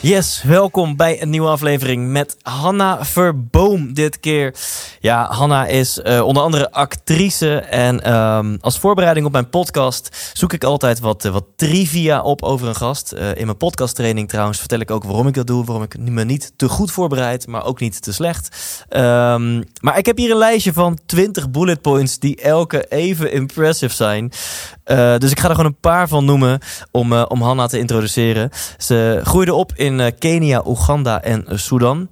Yes, welkom bij een nieuwe aflevering met Hanna Verboom dit keer. Ja, Hanna is eh, onder andere actrice en ehm, als voorbereiding op mijn podcast zoek ik altijd wat, eh, wat trivia op over een gast. Eh, in mijn podcasttraining trouwens vertel ik ook waarom ik dat doe, waarom ik me niet te goed voorbereid, maar ook niet te slecht. Ehm, maar ik heb hier een lijstje van 20 bullet points die elke even impressive zijn. Eh, dus ik ga er gewoon een paar van noemen om, eh, om Hanna te introduceren. Ze groeide op in eh, Kenia, Oeganda en Sudan.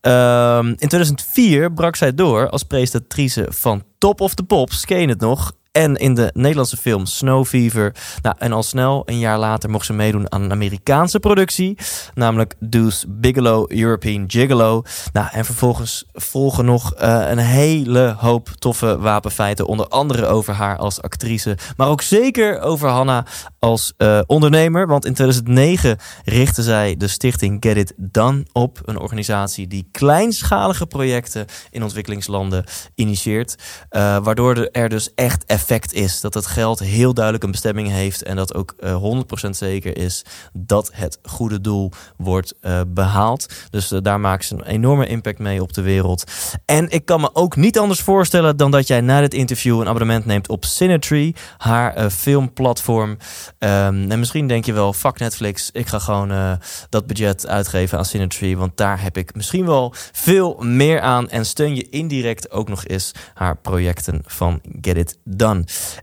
Ehm, in 2004 brak zij door als presentatrice van Top of the Pops. Ken je het nog? En in de Nederlandse film Snow Fever. Nou, en al snel, een jaar later, mocht ze meedoen aan een Amerikaanse productie. Namelijk Deuce Bigelow European Gigolo. Nou, en vervolgens volgen nog eh, een hele hoop toffe wapenfeiten. Onder andere over haar als actrice. Maar ook zeker over Hanna als eh, ondernemer. Want in 2009 richtte zij de stichting Get It Done op. Een organisatie die kleinschalige projecten in ontwikkelingslanden initieert. Eh, waardoor er dus echt is. Dat het geld heel duidelijk een bestemming heeft. En dat ook eh, 100% zeker is dat het goede doel wordt eh, behaald. Dus eh, daar maakt ze een enorme impact mee op de wereld. En ik kan me ook niet anders voorstellen dan dat jij na dit interview een abonnement neemt op Cinetree, haar eh, filmplatform. Ehm, en misschien denk je wel, fuck Netflix, ik ga gewoon eh, dat budget uitgeven aan Cinetree. Want daar heb ik misschien wel veel meer aan. En steun je indirect ook nog eens haar projecten van Get It Done.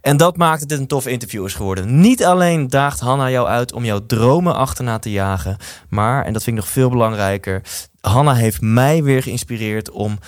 En dat maakt dit een tof interview is geworden. Niet alleen daagt Hanna jou uit om jouw dromen achterna te jagen. Maar, en dat vind ik nog veel belangrijker, Hanna heeft mij weer geïnspireerd om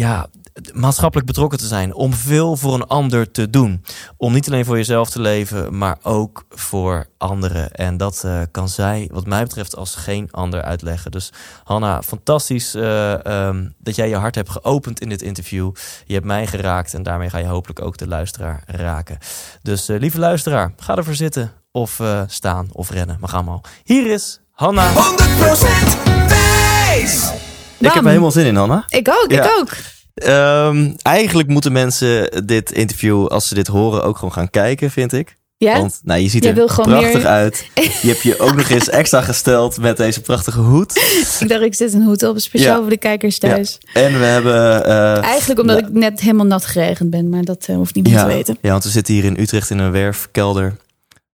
ja, maatschappelijk betrokken te zijn. Om veel voor een ander te doen. Om niet alleen voor jezelf te leven, maar ook voor anderen. En dat eh, kan zij, wat mij betreft, als geen ander uitleggen. Dus Hanna, fantastisch eh, ehm, dat jij je hart hebt geopend in dit interview. Je hebt mij geraakt en daarmee ga je hopelijk ook de luisteraar raken. Dus eh, lieve luisteraar, ga ervoor zitten of staan of rennen. Maar ga. Hier is Hanna. 100% Ik heb er helemaal zin in, Hanna. Ik ook, Ja. ik ook. Ehm, eigenlijk moeten mensen dit interview, als ze dit horen, ook gewoon gaan kijken, vind ik. Ja? Want nou, je ziet er prachtig meer- uit. Je hebt je ook nog eens extra gesteld met deze prachtige hoed. Ik dacht, ik zet een hoed op, speciaal Ja. voor de kijkers thuis. En we hebben... eh, Eigenlijk omdat nou, ik net helemaal nat geregend ben, maar dat eh, hoeft niemand ja, te weten. ja, want we zitten hier in Utrecht in een werfkelder.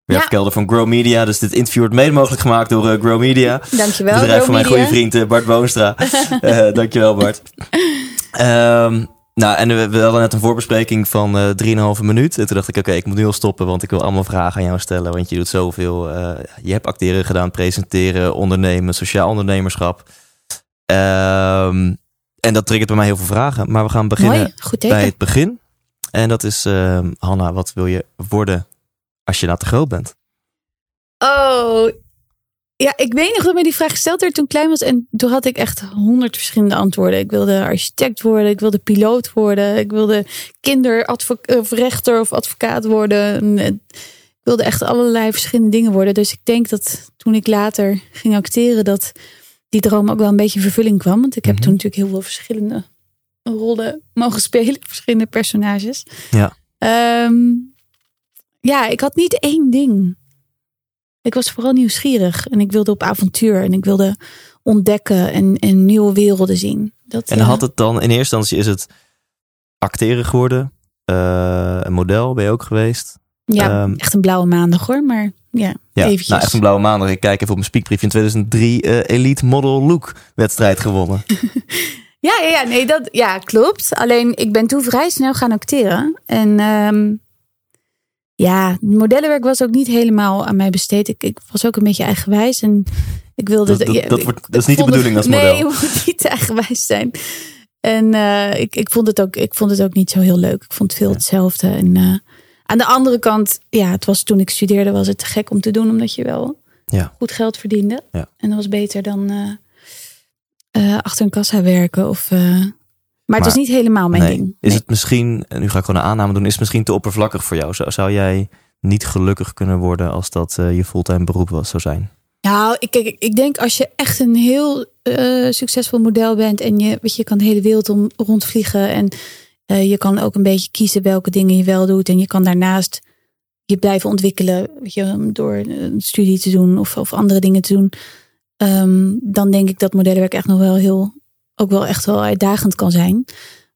Werfkelder van Grow Media. Dus dit interview wordt mede mogelijk gemaakt door eh, Grow Media. Dankjewel, Het bedrijf van mijn goede vriend eh, Bart Boonstra. Eh dankjewel Bart. Ehm, nou, en we, we hadden net een voorbespreking van eh 3,5 minuut. En toen dacht ik, oké, ik moet nu al stoppen, want ik wil allemaal vragen aan jou stellen. Want je doet zoveel. je hebt acteren gedaan, presenteren, ondernemen, sociaal ondernemerschap. Ehm, en dat triggert bij mij heel veel vragen. Maar we gaan beginnen Mooi, bij het begin. En dat is, ehm, Hanna, wat wil je worden als je nou te groot bent? Oh, ja, ik weet nog dat mij die vraag gesteld werd toen ik klein was. En toen had ik echt honderd verschillende antwoorden. Ik wilde architect worden, ik wilde piloot worden, ik wilde kinderadvocaat of rechter of advocaat worden. En, eh, Ik wilde echt allerlei verschillende dingen worden. Dus ik denk dat toen ik later ging acteren, dat die droom ook wel een beetje in vervulling kwam. Want ik heb Mhm. toen natuurlijk heel veel verschillende rollen mogen spelen, verschillende personages. Ja. Ehm, ja, ik had niet één ding. Ik was vooral nieuwsgierig en ik wilde op avontuur en ik wilde ontdekken en, en nieuwe werelden zien. Dat, En eh, had het dan, in eerste instantie is het acteren geworden. Eh, een model ben je ook geweest. ja, ehm, echt een blauwe maandag hoor, maar ja, Ja, eventjes. nou echt een blauwe maandag. Ik kijk even op mijn speakbrief in 2003 eh, Elite Model Look wedstrijd gewonnen. Ja, ja, ja, nee, dat ja, klopt. Alleen ik ben toen vrij snel gaan acteren. En ehm, ja, modellenwerk was ook niet helemaal aan mij besteed. Ik, ik was ook een beetje eigenwijs en ik wilde. Dat- dat- dat ik- wordt- dat is niet de bedoeling als Nee, model. je moet niet eigenwijs zijn. En eh, ik, ik, vond het ook, ik vond het ook niet zo heel leuk. Ik vond het veel Ja. hetzelfde. En eh, Aan de andere kant, ja, het was toen ik studeerde, was het te gek om te doen, omdat je wel Ja. goed geld verdiende. Ja. En dat was beter dan eh, achter een kassa werken. Of, maar, het Maar- niet helemaal mijn nee. ding. Is Nee. het misschien, en nu ga ik gewoon een aanname doen, is het misschien te oppervlakkig voor jou? Zou, zou jij niet gelukkig kunnen worden als dat eh, je fulltime beroep was, zou zijn? Nou, ik, ik denk als je echt een heel eh, succesvol model bent en je, weet je, je kan de hele wereld om, rondvliegen en eh, je kan ook een beetje kiezen welke dingen je wel doet en je kan daarnaast je blijven ontwikkelen, weet je, door een studie te doen of, of andere dingen te doen. Ehm, dan denk ik dat modellenwerk echt nog wel heel, ook wel echt wel uitdagend kan zijn.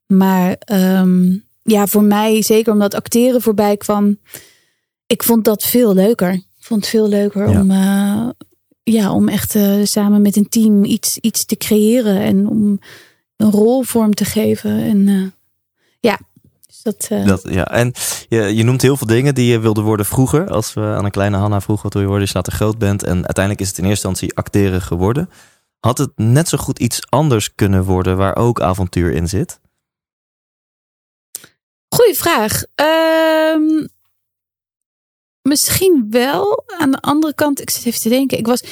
Maar ehm, ja, voor mij, zeker omdat acteren voorbij kwam, ik vond dat veel leuker. Ik vond het veel leuker Ja. om, eh, ja, om echt eh, samen met een team iets, iets te creëren en om een rol vorm te geven. En eh, ja, dus dat. Dat, ja. En je, je noemt heel veel dingen die je wilde worden vroeger. Als we aan een kleine Hanna vroegen wat wil je worden als je later groot bent. En uiteindelijk is het in eerste instantie acteren geworden. Had het net zo goed iets anders kunnen worden waar ook avontuur in zit? Goeie vraag. Ehm, misschien wel. Aan de andere kant, ik zit even te denken. Ik was.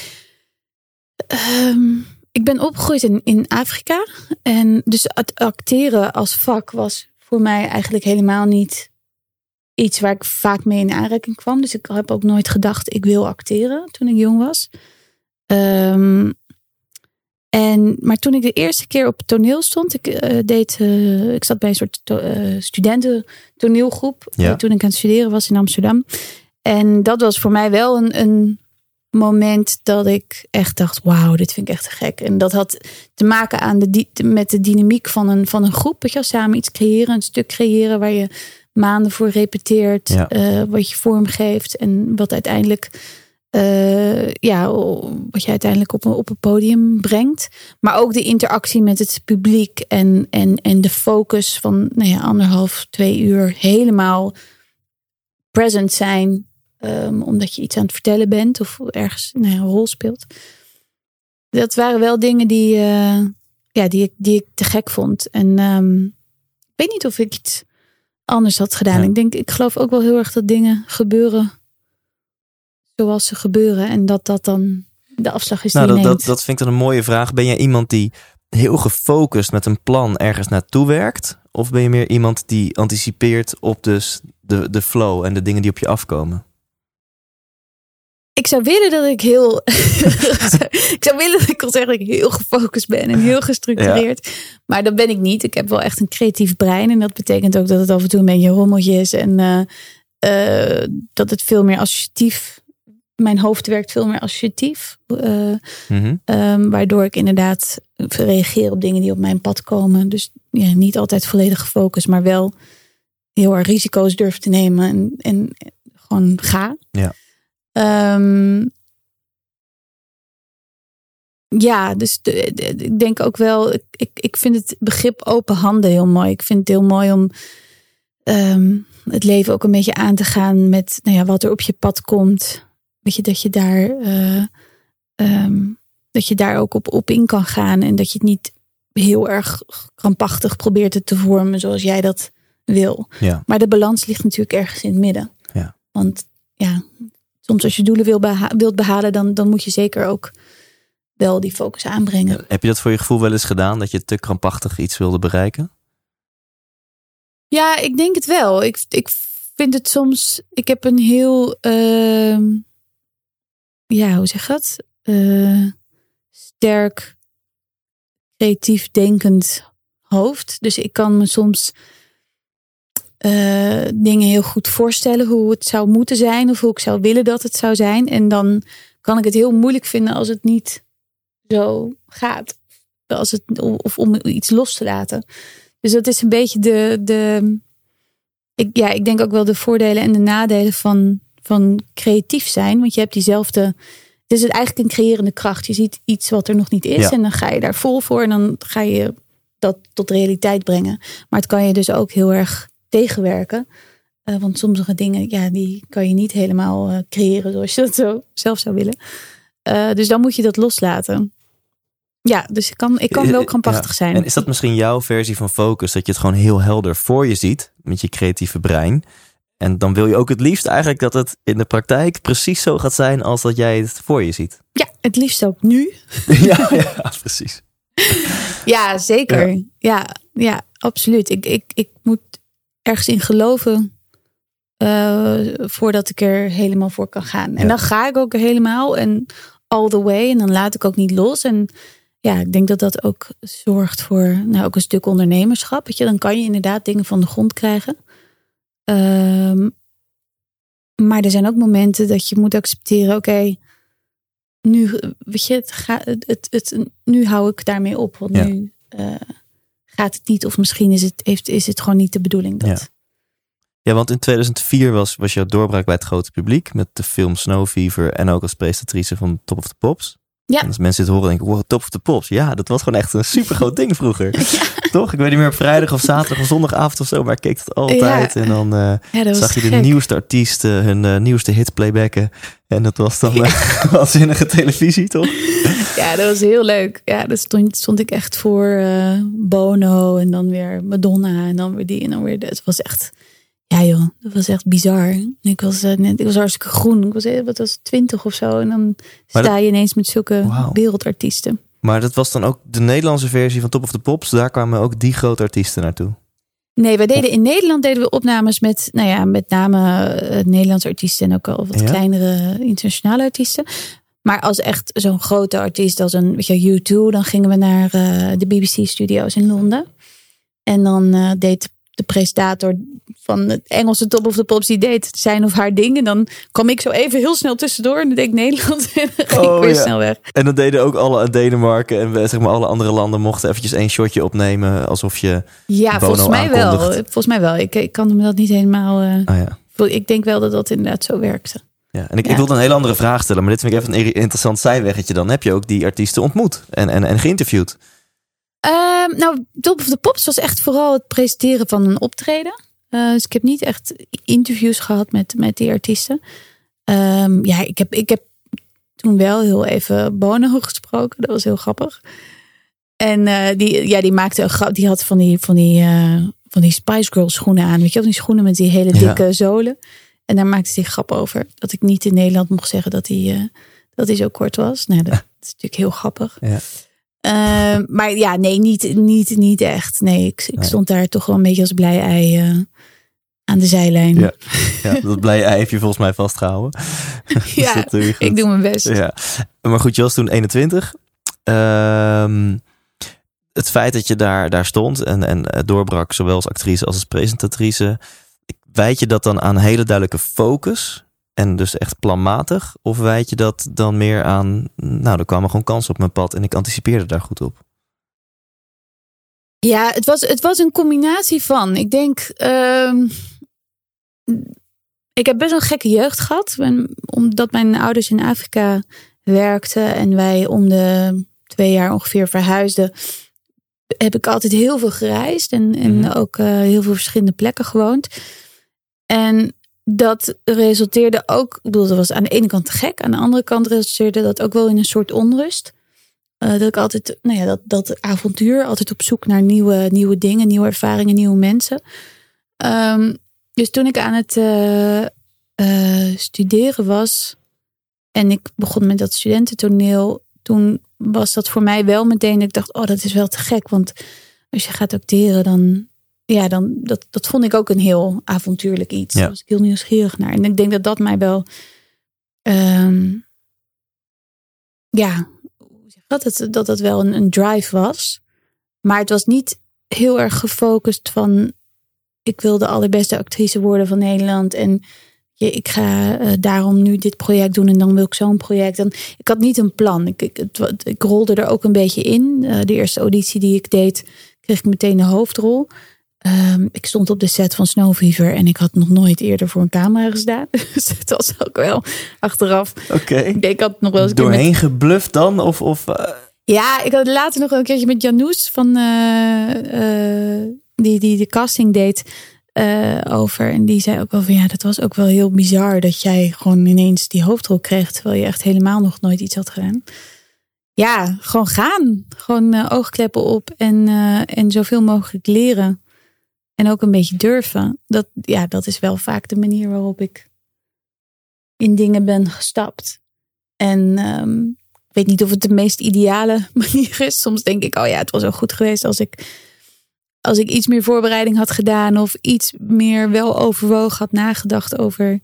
ehm, ik ben opgegroeid in, in Afrika. En dus het acteren als vak was voor mij eigenlijk helemaal niet iets waar ik vaak mee in aanraking kwam. Dus ik heb ook nooit gedacht, ik wil acteren toen ik jong was. Ehm, en, maar toen ik de eerste keer op het toneel stond, ik, eh, deed, eh, ik zat bij een soort to- eh, studenten toneelgroep Ja. toen ik aan het studeren was in Amsterdam. En dat was voor mij wel een, een moment dat ik echt dacht, wauw, dit vind ik echt te gek. En dat had te maken aan de, met de dynamiek van een, van een groep. Weet je, samen iets creëren, een stuk creëren waar je maanden voor repeteert, Ja. wat je vormgeeft en wat uiteindelijk, eh, ja, wat je uiteindelijk op een, op een podium brengt. Maar ook de interactie met het publiek en, en, en de focus van nou ja, anderhalf, twee uur helemaal present zijn. ehm, omdat je iets aan het vertellen bent of ergens nou ja, een rol speelt. Dat waren wel dingen die, eh, ja, die, ik, die ik te gek vond. En ehm, ik weet niet of ik iets anders had gedaan. Ja. Ik denk, ik geloof ook wel heel erg dat dingen gebeuren zoals ze gebeuren. En dat dat dan de afslag is Nou, die dat, dat, dat vind ik dan een mooie vraag. Ben jij iemand die heel gefocust met een plan ergens naartoe werkt? Of ben je meer iemand die anticipeert op dus de, de flow en de dingen die op je afkomen? Ik zou willen dat ik heel. ik zou willen dat ik kon zeggen dat ik heel gefocust ben en heel gestructureerd. Maar dat ben ik niet. Ik heb wel echt een creatief brein. En dat betekent ook dat het af en toe een beetje rommeltje is. En eh, eh, dat het veel meer associatief. Mijn hoofd werkt veel meer associatief. eh, Mhm. ehm, waardoor ik inderdaad reageer op dingen die op mijn pad komen. Dus ja, niet altijd volledig gefocust, maar wel heel erg risico's durf te nemen en, en gewoon ga. Ja. Ehm, ja, dus de- de- ik denk ook wel, ik, ik, ik vind het begrip open handen heel mooi. Ik vind het heel mooi om ehm, het leven ook een beetje aan te gaan met nou ja, wat er op je pad komt. Weet je, dat je daar, eh, ehm, dat je daar ook op, op in kan gaan en dat je het niet heel erg krampachtig probeert het te vormen zoals jij dat wil. Ja. Maar de balans ligt natuurlijk ergens in het midden. Ja. Want ja, soms als je doelen wil beha- wilt behalen, dan, dan moet je zeker ook wel die focus aanbrengen. Heb je dat voor je gevoel wel eens gedaan? Dat je te krampachtig iets wilde bereiken? Ja, ik denk het wel. Ik, ik vind het soms. Ik heb een heel. ehm, ja, hoe zeg je dat? Eh, sterk, creatief denkend hoofd. Dus ik kan me soms eh, dingen heel goed voorstellen hoe het zou moeten zijn of hoe ik zou willen dat het zou zijn. En dan kan ik het heel moeilijk vinden als het niet zo gaat. Als het, of om iets los te laten. Dus dat is een beetje de. de ik, ja, ik denk ook wel de voordelen en de nadelen van, van creatief zijn. Want je hebt diezelfde. Het is het eigenlijk een creërende kracht. Je ziet iets wat er nog niet is. Ja. En dan ga je daar vol voor. En dan ga je dat tot realiteit brengen. Maar het kan je dus ook heel erg tegenwerken. Eh, want sommige dingen, ja, die kan je niet helemaal eh, creëren zoals je dat zo zelf zou willen. Eh, dus dan moet je dat loslaten. Ja, dus ik kan, ik kan wel krampachtig ja. zijn. En is dat misschien jouw versie van focus? Dat je het gewoon heel helder voor je ziet met je creatieve brein. En dan wil je ook het liefst eigenlijk dat het in de praktijk precies zo gaat zijn als dat jij het voor je ziet. Ja, het liefst ook nu. ja, ja, precies. Ja, zeker. Ja, ja, absoluut. Ik, ik, ik moet ergens in geloven eh, voordat ik er helemaal voor kan gaan. En Ja. dan ga ik ook helemaal en all the way. En dan laat ik ook niet los. En ja, ik denk dat dat ook zorgt voor nou, ook een stuk ondernemerschap. Weet je, dan kan je inderdaad dingen van de grond krijgen. Ehm, maar er zijn ook momenten dat je moet accepteren, oké, nu, weet je, het ga, het, het, nu hou ik daarmee op. Want Ja. nu eh, gaat het niet, of misschien is het, heeft, is het gewoon niet de bedoeling. Dat, Ja. Ja, want in 2004 was, was jouw doorbraak bij het grote publiek met de film Snow Fever en ook als presentatrice van Top of the Pops. Ja. En als mensen dit horen denken, wow, Top of the Pops. Ja, dat was gewoon echt een super groot ding vroeger. Toch? Ik weet niet meer op vrijdag of zaterdag of zondagavond of zo, maar ik keek dat altijd. Ja. En dan eh, Ja, zag je de gek. nieuwste artiesten hun eh, nieuwste hits playbacken. En dat was dan eh, waanzinnige televisie, toch? Ja, dat was heel leuk. Ja, daar stond, stond ik echt voor Bono en dan weer Madonna en dan weer die en dan weer. Het was echt, ja joh, dat was echt bizar. Ik was eh, net, ik was hartstikke groen. Ik was, eh, wat was twintig of zo en dan Maar sta je ineens met zulke wereldartiesten. Maar dat was dan ook de Nederlandse versie van Top of the Pops. Daar kwamen ook die grote artiesten naartoe. Nee, wij deden in Nederland deden we opnames met, nou ja, met name eh, Nederlandse artiesten en ook al wat Ja? kleinere internationale artiesten. Maar als echt zo'n grote artiest als een, weet je, U2, dan gingen we naar de BBC-studio's in Londen. En dan eh, deed de presentator van het Engelse Top of the Pops, die deed zijn of haar ding. En dan kwam ik zo even heel snel tussendoor en dan deed ik Nederland en dan ging Oh, ik weer ja. snel weg. En dan deden ook alle uit Denemarken en we- zeg maar alle andere landen mochten eventjes één shotje opnemen. Alsof je... Ja, volgens mij wel. Volgens mij wel. Ik, ik kan me dat niet helemaal... eh, Ah ja. ik denk wel dat dat inderdaad zo werkte. Ja, en ik, Ja. ik wilde een hele andere vraag stellen, maar dit vind ik even een interessant zijweggetje. Dan heb je ook die artiesten ontmoet en, en, en geïnterviewd. Ehm, nou, Top of the Pops was echt vooral het presenteren van een optreden. Eh, dus ik heb niet echt interviews gehad met, met die artiesten. Ehm, ja, ik heb, ik heb toen wel heel even Bono gesproken. Dat was heel grappig. En eh, die, ja, die maakte een grap. Die had van die, van die, eh, van die Spice Girls schoenen aan. Weet je wel, die schoenen met die hele Ja. dikke zolen. En daar maakte hij grap over. Dat ik niet in Nederland mocht zeggen dat hij, dat hij zo kort was. Nou, dat is natuurlijk heel grappig. Ja. Ehm, maar ja, nee, niet, niet, niet echt. Nee, ik, ik Nee. stond daar toch wel een beetje als blij ei eh, aan de zijlijn. Ja. Ja, dat blije ei heb je volgens mij vastgehouden. Dus Ja, dat je goed. ik doe mijn best. Ja. Maar goed, je was toen 21. Ehm, het feit dat je daar, daar stond en, en eh, doorbrak, zowel als actrice als als presentatrice, wijd je dat dan aan hele duidelijke focus en dus echt planmatig? Of wijd je dat dan meer aan, nou, er kwamen gewoon kansen op mijn pad en ik anticipeerde daar goed op? Ja, het was, het was een combinatie van. Ik denk, ehm, ik heb best een gekke jeugd gehad. Omdat mijn ouders in Afrika werkten en wij om de twee jaar ongeveer verhuisden, heb ik altijd heel veel gereisd en, en Mhm. ook eh, heel veel verschillende plekken gewoond. En dat resulteerde ook, ik bedoel, dat was aan de ene kant te gek, aan de andere kant resulteerde dat ook wel in een soort onrust. Eh, dat ik altijd, nou ja, dat, dat avontuur, altijd op zoek naar nieuwe, nieuwe dingen, nieuwe ervaringen, nieuwe mensen. Ehm, dus toen ik aan het eh, eh, studeren was en ik begon met dat studententoneel, toen was dat voor mij wel meteen ik dacht, oh, dat is wel te gek. Want als je gaat acteren, dan, ja, dan dat, dat vond ik ook een heel avontuurlijk iets. Ja. Daar was ik heel nieuwsgierig naar. En ik denk dat dat mij wel, ehm, ja, dat? Het, dat dat wel een, een drive was. Maar het was niet heel erg gefocust van, ik wil de allerbeste actrice worden van Nederland. En je, ik ga eh, daarom nu dit project doen en dan wil ik zo'n project. En ik had niet een plan. Ik, ik, het, ik rolde er ook een beetje in. Eh, de eerste auditie die ik deed, kreeg ik meteen de hoofdrol. Ehm, ik stond op de set van Snow Fever en ik had nog nooit eerder voor een camera gestaan. Dus het was ook wel achteraf. Oké. Ik had nog wel eens met- Doorheen gebluft dan? Of, of, eh, ja, ik had later nog een keertje met Janoes van eh, eh, die, die de casting deed over. En die zei ook wel van ja, dat was ook wel heel bizar dat jij gewoon ineens die hoofdrol kreeg. Terwijl je echt helemaal nog nooit iets had gedaan. Ja, gewoon gaan. Gewoon oogkleppen op en, en zoveel mogelijk leren. En ook een beetje durven. Dat, ja, dat is wel vaak de manier waarop ik in dingen ben gestapt. En ehm, ik weet niet of het de meest ideale manier is. Soms denk ik, oh ja, het was wel goed geweest als ik, als ik iets meer voorbereiding had gedaan. Of iets meer wel overwogen had nagedacht over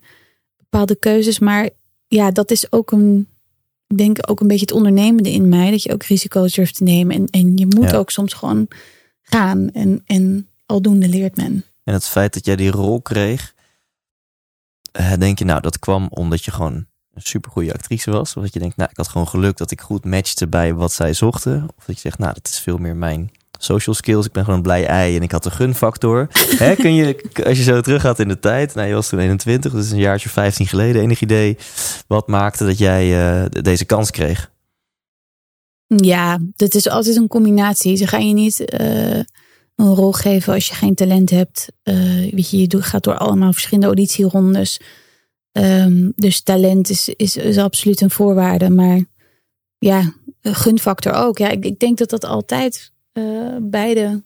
bepaalde keuzes. Maar ja, dat is ook een, ik denk ook een beetje het ondernemende in mij. Dat je ook risico's durft te nemen. En, en je moet Ja. ook soms gewoon gaan. En, en aldoende leert men. En het feit dat jij die rol kreeg, eh, denk je nou, dat kwam omdat je gewoon een supergoeie actrice was? Of dat je denkt, nou, ik had gewoon geluk dat ik goed matchte bij wat zij zochten? Of dat je zegt, nou, dat is veel meer mijn social skills. Ik ben gewoon een blij ei en ik had de gunfactor. Hè, kun je, als je zo terug gaat in de tijd, nou, je was toen 21, dus een jaartje 15 geleden, enig idee wat maakte dat jij eh, deze kans kreeg? Ja, dat is altijd een combinatie. Ze gaan je niet eh, een rol geven als je geen talent hebt. Eh, weet je, je gaat door allemaal verschillende auditierondes. Ehm, dus talent is, is, absoluut een voorwaarde. Maar ja, gunfactor ook. Ja, ik, ik denk dat dat altijd eh, beide,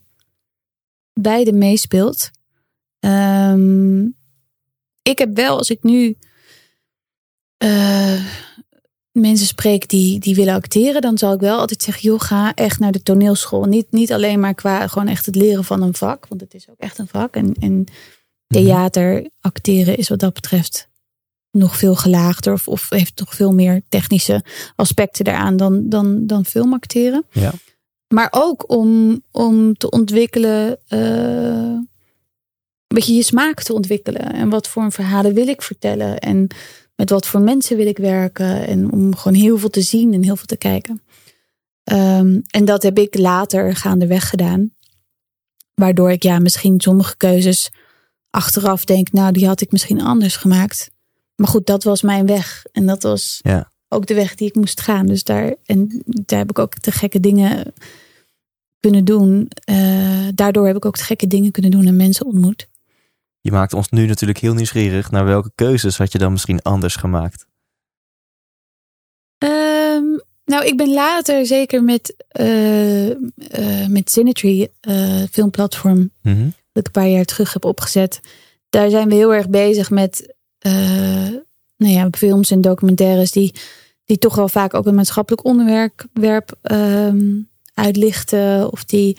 beide meespeelt. Ehm, ik heb wel, als ik nu eh, mensen spreek die, die willen acteren, dan zal ik wel altijd zeggen: joh, ga echt naar de toneelschool. Niet, niet alleen maar qua gewoon echt het leren van een vak, want het is ook echt een vak. En, en theater, acteren is wat dat betreft nog veel gelaagder of, of heeft nog veel meer technische aspecten daaraan dan, dan, dan filmacteren. Ja. Maar ook om, om te ontwikkelen, eh, een beetje je smaak te ontwikkelen. En wat voor een verhalen wil ik vertellen? En met wat voor mensen wil ik werken? En om gewoon heel veel te zien en heel veel te kijken. Ehm, en dat heb ik later gaandeweg gedaan. Waardoor ik ja, misschien sommige keuzes achteraf denk, nou, die had ik misschien anders gemaakt. Maar goed, dat was mijn weg. En dat was Ja. ook de weg die ik moest gaan. Dus daar, en daar heb ik ook de gekke dingen kunnen doen. Eh, daardoor heb ik ook de gekke dingen kunnen doen en mensen ontmoet. Je maakt ons nu natuurlijk heel nieuwsgierig naar welke keuzes had je dan misschien anders gemaakt? Ehm, nou, ik ben later zeker met, eh eh met eh, filmplatform, Mhm. dat ik een paar jaar terug heb opgezet. Daar zijn we heel erg bezig met nou ja, films en documentaires die, die toch wel vaak ook een maatschappelijk onderwerp ehm, uitlichten. Of die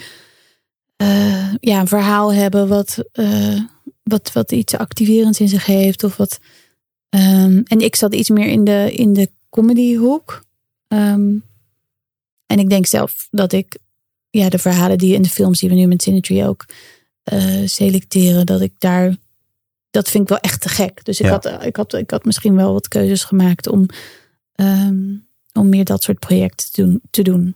ja, een verhaal hebben wat, wat, wat iets activerends in zich heeft. Of wat, ehm, en ik zat iets meer in de, in de comedyhoek. Ehm, en ik denk zelf dat ik ja, de verhalen die in de films die we nu met Cinetree ook eh, selecteren, dat ik daar. Dat vind ik wel echt te gek. Dus ik, Ja. had, eh, ik, had, ik had misschien wel wat keuzes gemaakt om, ehm, om meer dat soort projecten te doen, te doen.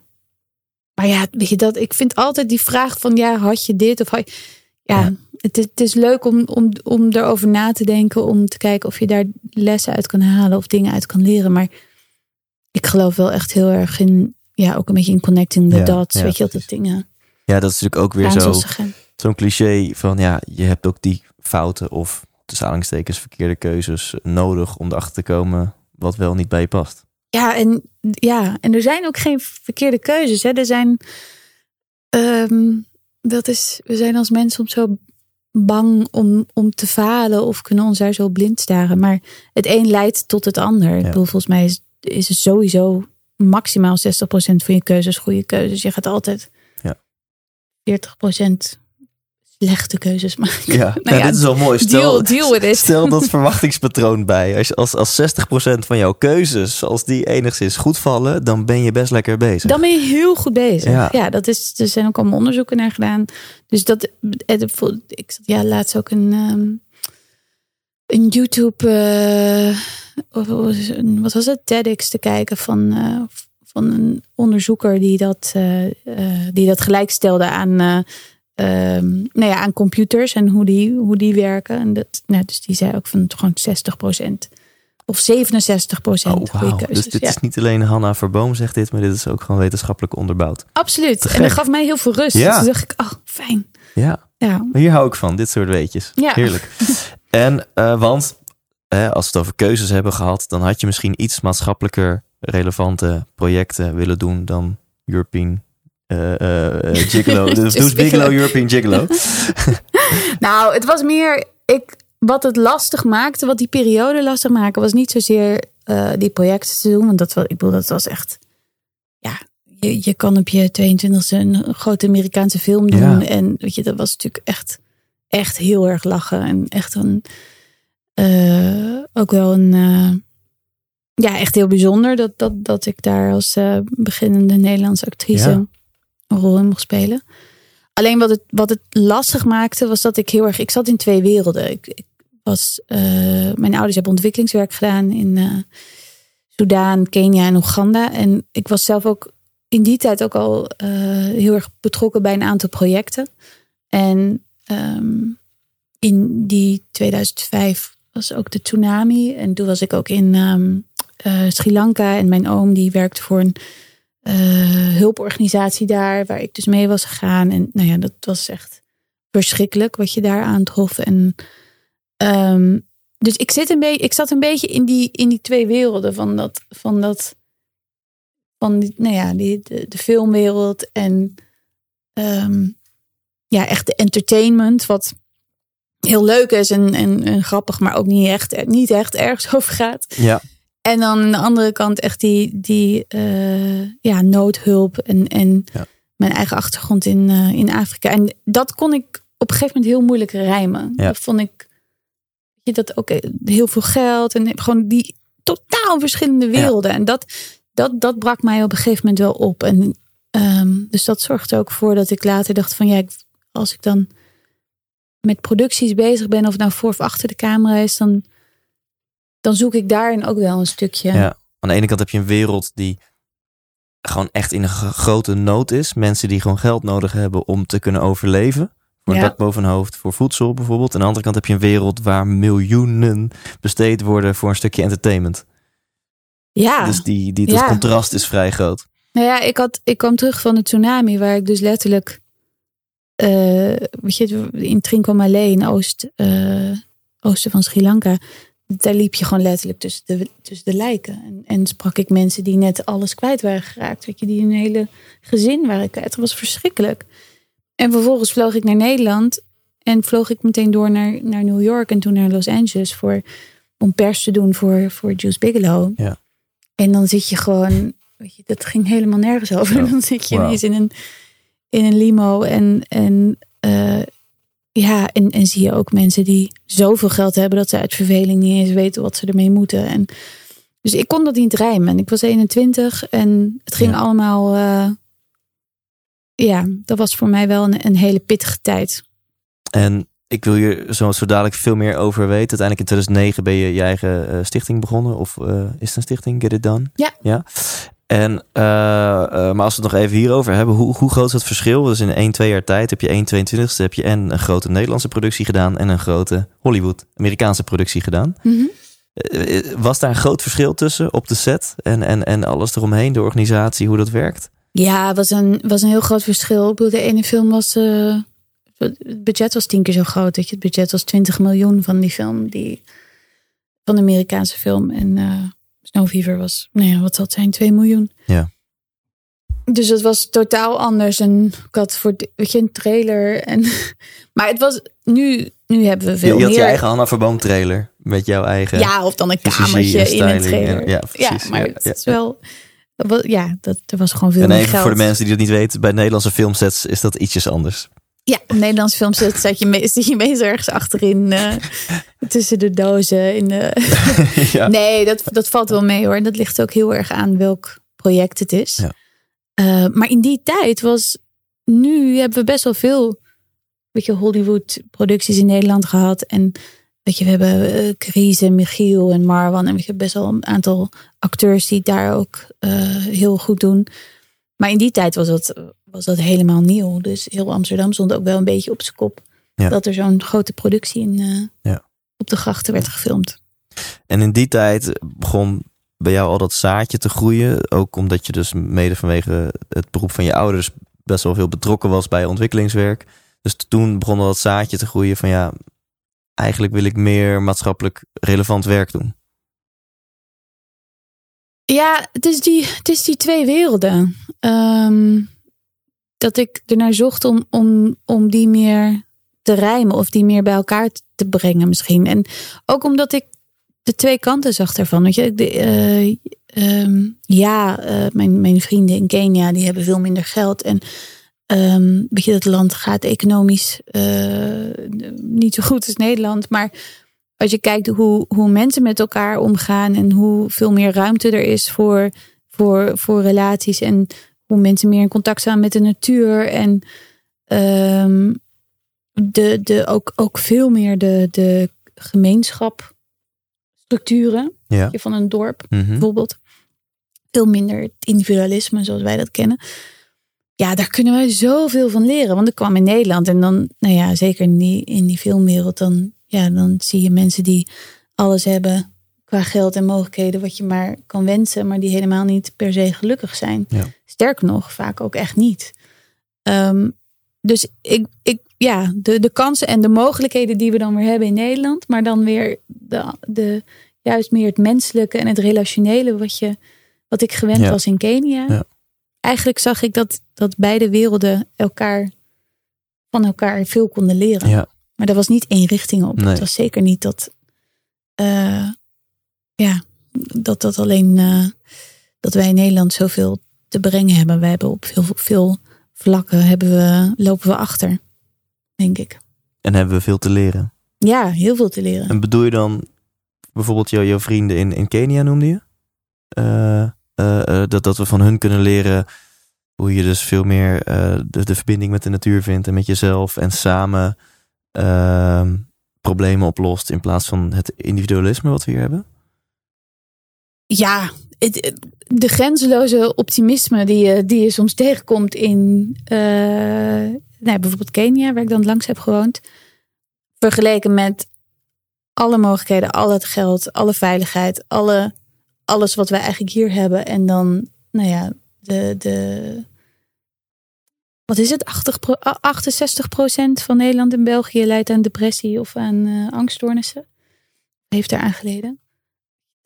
Maar ja, weet je dat? Ik vind altijd die vraag van ja, had je dit of had je- ja, Ja. Het, is, het is leuk om, om, om erover na te denken, om te kijken of je daar lessen uit kan halen of dingen uit kan leren. Maar ik geloof wel echt heel erg in, ja, ook een beetje in connecting the Ja, dots. ja, weet je, dat dat dingen Ja, dat is natuurlijk ook weer zo. zo'n cliché van ja, je hebt ook die fouten of tussen aanhalingstekens verkeerde keuzes nodig om erachter te komen wat wel niet bij je past. Ja, en, ja, en er zijn ook geen verkeerde keuzes. Hè. Er zijn, ehm, dat is, we zijn als mensen soms zo bang om, om te falen of kunnen ons daar zo blind staren. Maar het een leidt tot het ander. Ik bedoel, volgens mij is, is het sowieso maximaal 60% van je keuzes goede keuzes. Je gaat altijd Ja. 40% slechte keuzes maken. Ja, Nou ja, dit is wel mooi. Stel, Deal, deal with it. stel dat verwachtingspatroon bij. Als, als, als 60% van jouw keuzes, als die enigszins goed vallen, dan ben je best lekker bezig. Dan ben je heel goed bezig. Ja. Ja, dat is, er zijn ook allemaal onderzoeken naar gedaan. Dus dat, ik zat ja, laatst ook een, ehm, een YouTube, eh, wat was het- wat was het, TEDx te kijken van, eh, van een onderzoeker die dat, eh, die dat gelijkstelde aan, eh, ehm, nou ja, aan computers en hoe die, hoe die werken. En dat, nou, dus die zei ook van gewoon 60% of 67 procent Oh, keuzes. Dus dit ja. is niet alleen Hanna Verboom zegt dit, maar dit is ook gewoon wetenschappelijk onderbouwd. Absoluut. En dat gaf mij heel veel rust. Ja. Dus toen dacht ik, oh, fijn. Ja, Ja. hier hou ik van, dit soort weetjes. Ja. Heerlijk. En, eh, want eh, als we het over keuzes hebben gehad, dan had je misschien iets maatschappelijker relevante projecten willen doen dan European uh, uh, Gigolo. dus Bigelow European Gigolo? nou, het was meer... Ik, wat het lastig maakte, wat die periode lastig maakte... was niet zozeer uh, die projecten te doen. Want dat, was, ik bedoel, dat was echt... Ja, je, je kan op je 22e een grote Amerikaanse film doen. Ja. En weet je, dat was natuurlijk echt, echt heel erg lachen. En echt een... Uh, ook wel een ja, echt heel bijzonder dat, dat, dat ik daar als uh, beginnende Nederlandse actrice ja. Een rol in mocht spelen. Alleen wat het, wat het lastig maakte, was dat ik heel erg. Ik zat in twee werelden. Ik, ik was, uh, mijn ouders hebben ontwikkelingswerk gedaan in uh, Soudaan, Kenia en Oeganda. En ik was zelf ook in die tijd ook al heel erg betrokken bij een aantal projecten. En um, in die 2005 was ook de tsunami. En toen was ik ook in uh, Sri Lanka. En mijn oom die werkte voor een hulporganisatie daar, waar ik dus mee was gegaan. En nou ja, dat was echt verschrikkelijk wat je daar aantrof. En um, dus ik, zit een beetje, ik zat een beetje in die, in die twee werelden van dat, van dat, van nou ja, die, de, de filmwereld en um, ja, echt de entertainment, wat heel leuk is en, en, en, grappig, maar ook niet echt, niet echt ergens over gaat. Ja. En dan aan de andere kant echt die, die uh, ja, noodhulp en, en ja. mijn eigen achtergrond in, uh, in Afrika. En dat kon ik op een gegeven moment heel moeilijk rijmen. Ja. Dat vond ik je dat ook heel veel geld en gewoon die totaal verschillende werelden. Ja. En dat, dat, dat brak mij op een gegeven moment wel op. En um, dus dat zorgde ook voor dat ik later dacht van ja, als ik dan met producties bezig ben, of nou voor of achter de camera is, dan dan zoek ik daarin ook wel een stukje. Ja, aan de ene kant heb je een wereld die gewoon echt in een grote nood is. Mensen die gewoon geld nodig hebben om te kunnen overleven. Voor ja. dak boven hun hoofd, voor voedsel bijvoorbeeld. Aan de andere kant heb je een wereld waar miljoenen besteed worden voor een stukje entertainment. Ja. Dus die, die, dat ja. contrast is vrij groot. Nou ja, ik, had, ik kwam terug van de tsunami, waar ik dus letterlijk uh, weet je, in Trincomalee in Oost, uh, oosten van Sri Lanka daar liep je gewoon letterlijk tussen de, tussen de lijken. En, en sprak ik mensen die net alles kwijt waren geraakt. Weet je, die een hele gezin waren kwijt. Dat was verschrikkelijk. En vervolgens vloog ik naar Nederland. En vloog ik meteen door naar, naar New York en toen naar Los Angeles voor, om pers te doen voor, voor Juice Bigelow. Ja. En dan zit je gewoon, weet je, dat ging helemaal nergens over. Ja. Dan zit je Wow. ineens in een, in een limo en, en uh, ja, en, en zie je ook mensen die zoveel geld hebben dat ze uit verveling niet eens weten wat ze ermee moeten. En, dus ik kon dat niet rijmen. En ik was 21 en het ging Ja. allemaal. Uh, ja, dat was voor mij wel een, een hele pittige tijd. En ik wil hier zo, zo dadelijk veel meer over weten. Uiteindelijk in 2009 ben je je eigen uh, stichting begonnen. Of uh, is het een stichting? Get It Done? Ja. ja. En, uh, maar als we het nog even hierover hebben. Hoe, hoe groot is het verschil? Dus in 1, 2 jaar tijd heb je 1 22ste heb je en een grote Nederlandse productie gedaan. En een grote Hollywood, Amerikaanse productie gedaan. Mm -hmm. Was daar een groot verschil tussen op de set en, en, en alles eromheen, de organisatie, hoe dat werkt? Ja, het was een, was een heel groot verschil. Ik bedoel, de ene film was. Het budget was tien keer zo groot. Weet je. Het budget was 20 miljoen van die film. Die, van de Amerikaanse film. En Snow Fever was, nou ja, wat zal het zijn? 2 miljoen. Ja. Dus het was totaal anders. En ik had voor, weet je, een trailer. En, maar het was, nu, nu hebben we veel je, je had meer. je eigen Hanna Verboom trailer. Met jouw eigen... Ja, of dan een kamertje in een trailer. En, ja, precies. Ja, maar ja, het is wel... Ja, dat, er was gewoon veel en meer even geld. voor de mensen die dat niet weten. Bij Nederlandse filmsets is dat ietsjes anders. Ja, Nederlandse filmset zat je, me, zit je meestal ergens achterin. Uh, tussen de dozen. In de... ja. Nee, dat, dat valt wel mee hoor. Dat ligt ook heel erg aan welk project het is. Ja. Uh, maar in die tijd was... Nu hebben we best wel veel weet je, Hollywood producties in Nederland gehad. En weet je, we hebben uh, Chris en Michiel en Marwan. En we hebben best wel een aantal acteurs die daar ook uh, heel goed doen. Maar in die tijd was dat, was dat helemaal nieuw. Dus heel Amsterdam stond ook wel een beetje op zijn kop. Ja. Dat er zo'n grote productie in, uh, ja. op de grachten werd gefilmd. En in die tijd begon bij jou al dat zaadje te groeien. Ook omdat je dus mede vanwege het beroep van je ouders best wel veel betrokken was bij ontwikkelingswerk. Dus toen begon al dat zaadje te groeien van ja, eigenlijk wil ik meer maatschappelijk relevant werk doen. Ja, het is die, het is die twee werelden. Um, dat ik ernaar zocht om, om, om die meer te rijmen of die meer bij elkaar te brengen misschien. En ook omdat ik de twee kanten zag ervan. Weet je, de, eh, ehm, ja, eh, mijn, mijn vrienden in Kenia die hebben veel minder geld. En um, weet je, dat land gaat economisch uh, niet zo goed als Nederland. Maar als je kijkt hoe, hoe mensen met elkaar omgaan en hoe veel meer ruimte er is voor, voor, voor relaties en hoe mensen meer in contact staan met de natuur en um, de, de, ook, ook veel meer de, de gemeenschapstructuren Ja. van een dorp Mhm. bijvoorbeeld. Veel minder het individualisme zoals wij dat kennen. Ja, daar kunnen wij zoveel van leren. Want ik kwam in Nederland en dan, nou ja, zeker in die, in die filmwereld, dan, ja, dan zie je mensen die alles hebben qua geld en mogelijkheden wat je maar kan wensen, maar die helemaal niet per se gelukkig zijn. Ja. Sterker nog, vaak ook echt niet. Ehm, dus ik, ik, ja, de, de kansen en de mogelijkheden die we dan weer hebben in Nederland, maar dan weer de, de, juist meer het menselijke en het relationele wat, je, wat ik gewend Ja. was in Kenia. Ja. Eigenlijk zag ik dat, dat beide werelden elkaar van elkaar veel konden leren. Ja. Maar er was niet één richting op. Nee. Het was zeker niet dat, eh, ja, dat dat alleen eh, dat wij in Nederland zoveel te brengen hebben. Wij hebben op veel, veel vlakken hebben we, lopen we achter, denk ik. En hebben we veel te leren. Ja, heel veel te leren. En bedoel je dan bijvoorbeeld jou, jouw vrienden in, in Kenia noemde je? Eh, eh, dat, dat we van hun kunnen leren hoe je dus veel meer de, de verbinding met de natuur vindt en met jezelf en samen ehm, problemen oplost in plaats van het individualisme wat we hier hebben? Ja, het, de grenzeloze optimisme die je, die je soms tegenkomt in eh, nou, bijvoorbeeld Kenia, waar ik dan langs heb gewoond. Vergeleken met alle mogelijkheden, al het geld, alle veiligheid, alle, alles wat wij eigenlijk hier hebben. En dan, nou ja, de, de wat is het? 80 pro- 68 procent van Nederland en België lijdt aan depressie of aan eh, angststoornissen. Heeft daar aan geleden.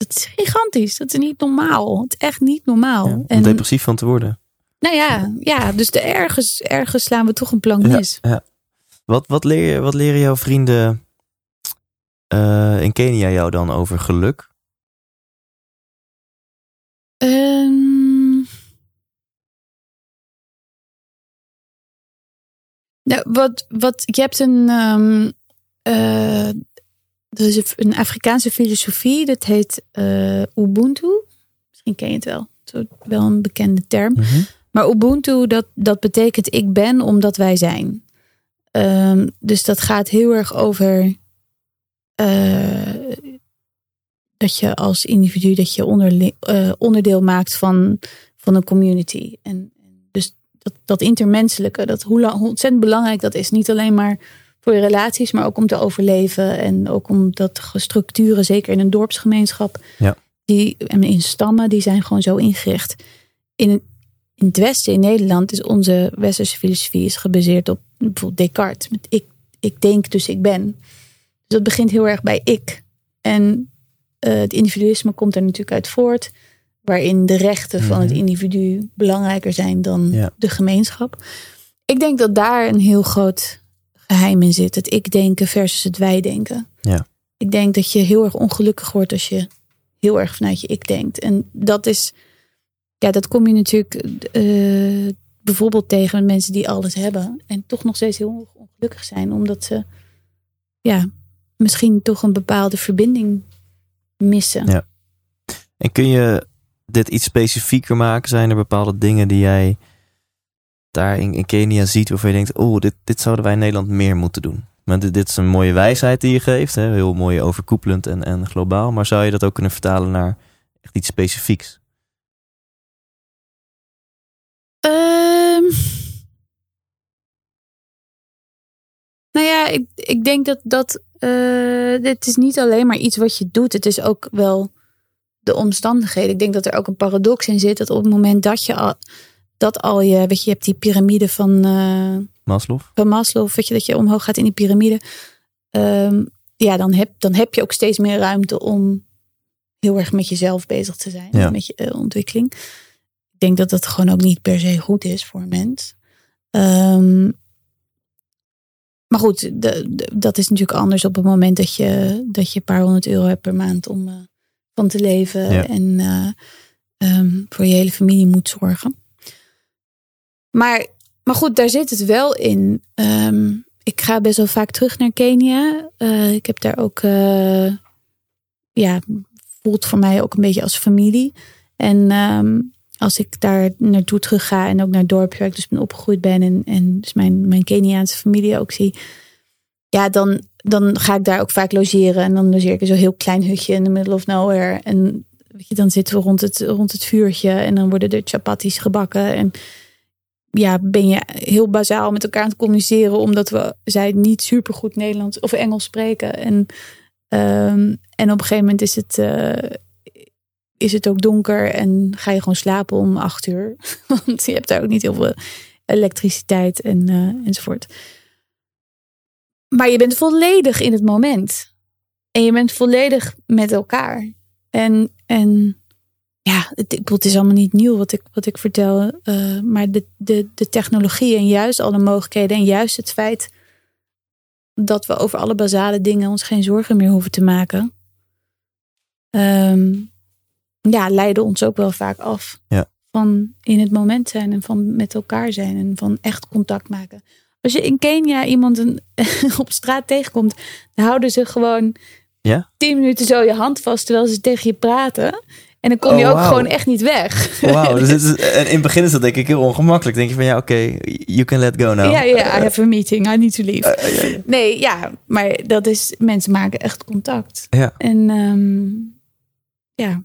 Dat is gigantisch. Dat is niet normaal. Het is echt niet normaal. Ja, om en, depressief van te worden. nou ja, ja dus de ergens, ergens slaan we toch een plank mis. ja. Wat, wat, leer wat leren jouw vrienden eh, in Kenia jou dan over geluk? Ehm. nou, wat, wat, je hebt een, ehm eh, er is een Afrikaanse filosofie, dat heet eh, Ubuntu. Misschien ken je het wel. Het is wel een bekende term. Maar Ubuntu, dat, dat betekent ik ben omdat wij zijn. Ehm, dus dat gaat heel erg over eh, dat je als individu dat je eh, onderdeel maakt van, van een community. En dus dat, dat intermenselijke, dat hoe, lang, hoe ontzettend belangrijk dat is. Niet alleen maar voor je relaties, maar ook om te overleven. En ook omdat structuren, zeker in een dorpsgemeenschap, Ja. die, en in stammen, die zijn gewoon zo ingericht. In, in het Westen, in Nederland, is onze westerse filosofie is gebaseerd op bijvoorbeeld Descartes. Met ik, ik denk, dus ik ben. Dus dat begint heel erg bij ik. En eh, het individualisme komt er natuurlijk uit voort. Waarin de rechten van het Mhm. individu belangrijker zijn dan Ja. de gemeenschap. Ik denk dat daar een heel groot geheim in zit. Het ik-denken versus het wij-denken. Ja. Ik denk dat je heel erg ongelukkig wordt als je heel erg vanuit je ik denkt. En dat is, ja, dat kom je natuurlijk eh, bijvoorbeeld tegen met mensen die alles hebben. En toch nog steeds heel ongelukkig zijn. Omdat ze, ja, misschien toch een bepaalde verbinding missen. Ja. En kun je dit iets specifieker maken? Zijn er bepaalde dingen die jij daar in, Kenia ziet waarvan je denkt, oh, dit, dit zouden wij in Nederland meer moeten doen? Maar dit, dit is een mooie wijsheid die je geeft, hè? heel mooi overkoepelend en, en globaal. Maar zou je dat ook kunnen vertalen naar echt iets specifieks? Ehm. nou ja, ik, ik denk dat dat. eh dit is niet alleen maar iets wat je doet. Het is ook wel de omstandigheden. Ik denk dat er ook een paradox in zit. Dat op het moment dat je al, dat al je. Weet je, je hebt die piramide van, eh, Maslow? van Maslow. Weet je, dat je omhoog gaat in die piramide. Ehm, ja, dan heb, dan heb je ook steeds meer ruimte om heel erg met jezelf bezig te zijn. Ja. Met je eh, ontwikkeling. Ik denk dat dat gewoon ook niet per se goed is voor een mens. Ehm, maar goed, de, de- dat is natuurlijk anders op het moment dat je, dat je een paar honderd euro hebt per maand om eh, van te leven. Ja. En eh, ehm, voor je hele familie moet zorgen. Maar, maar goed, daar zit het wel in. Ehm, ik ga best wel vaak terug naar Kenia. Eh, ik heb daar ook, eh, ja, voelt voor mij ook een beetje als familie. En ehm, als ik daar naartoe terug ga en ook naar het dorpje waar ik dus ben opgegroeid ben en, en dus mijn, mijn Keniaanse familie ook zie, ja, dan, dan ga ik daar ook vaak logeren. En dan logeer ik in zo'n heel klein hutje in the middle of nowhere. En weet je, dan zitten we rond het, rond het vuurtje en dan worden er chapatis gebakken. En ja, ben je heel bazaal met elkaar het communiceren, omdat we zij niet super goed Nederlands of Engels spreken. En, ehm, en op een gegeven moment is het, eh, is het ook donker en ga je gewoon slapen om acht uur. Want je hebt daar ook niet heel veel elektriciteit en, eh, enzovoort. Maar je bent volledig in het moment. En je bent volledig met elkaar. En, en ja, het, ik bedoel, het is allemaal niet nieuw wat ik, wat ik vertel. eh, maar de, de, de technologie en juist alle mogelijkheden. En juist het feit dat we over alle basale dingen ons geen zorgen meer hoeven te maken. ehm, ja, leiden ons ook wel vaak af. Ja. Van in het moment zijn en van met elkaar zijn en van echt contact maken. Als je in Kenia iemand een, op straat tegenkomt, dan houden ze gewoon Ja? tien minuten zo je hand vast terwijl ze tegen je praten. En dan kom je Oh, ook gewoon echt niet weg. Wauw, dus en in het begin is dat denk ik heel ongemakkelijk. denk je van ja, oké, you can let go now. Ja, ja, I have a meeting, I need to leave. Eh, ja. Nee, ja, maar dat is, mensen maken echt contact. Ja. En ehm, ja,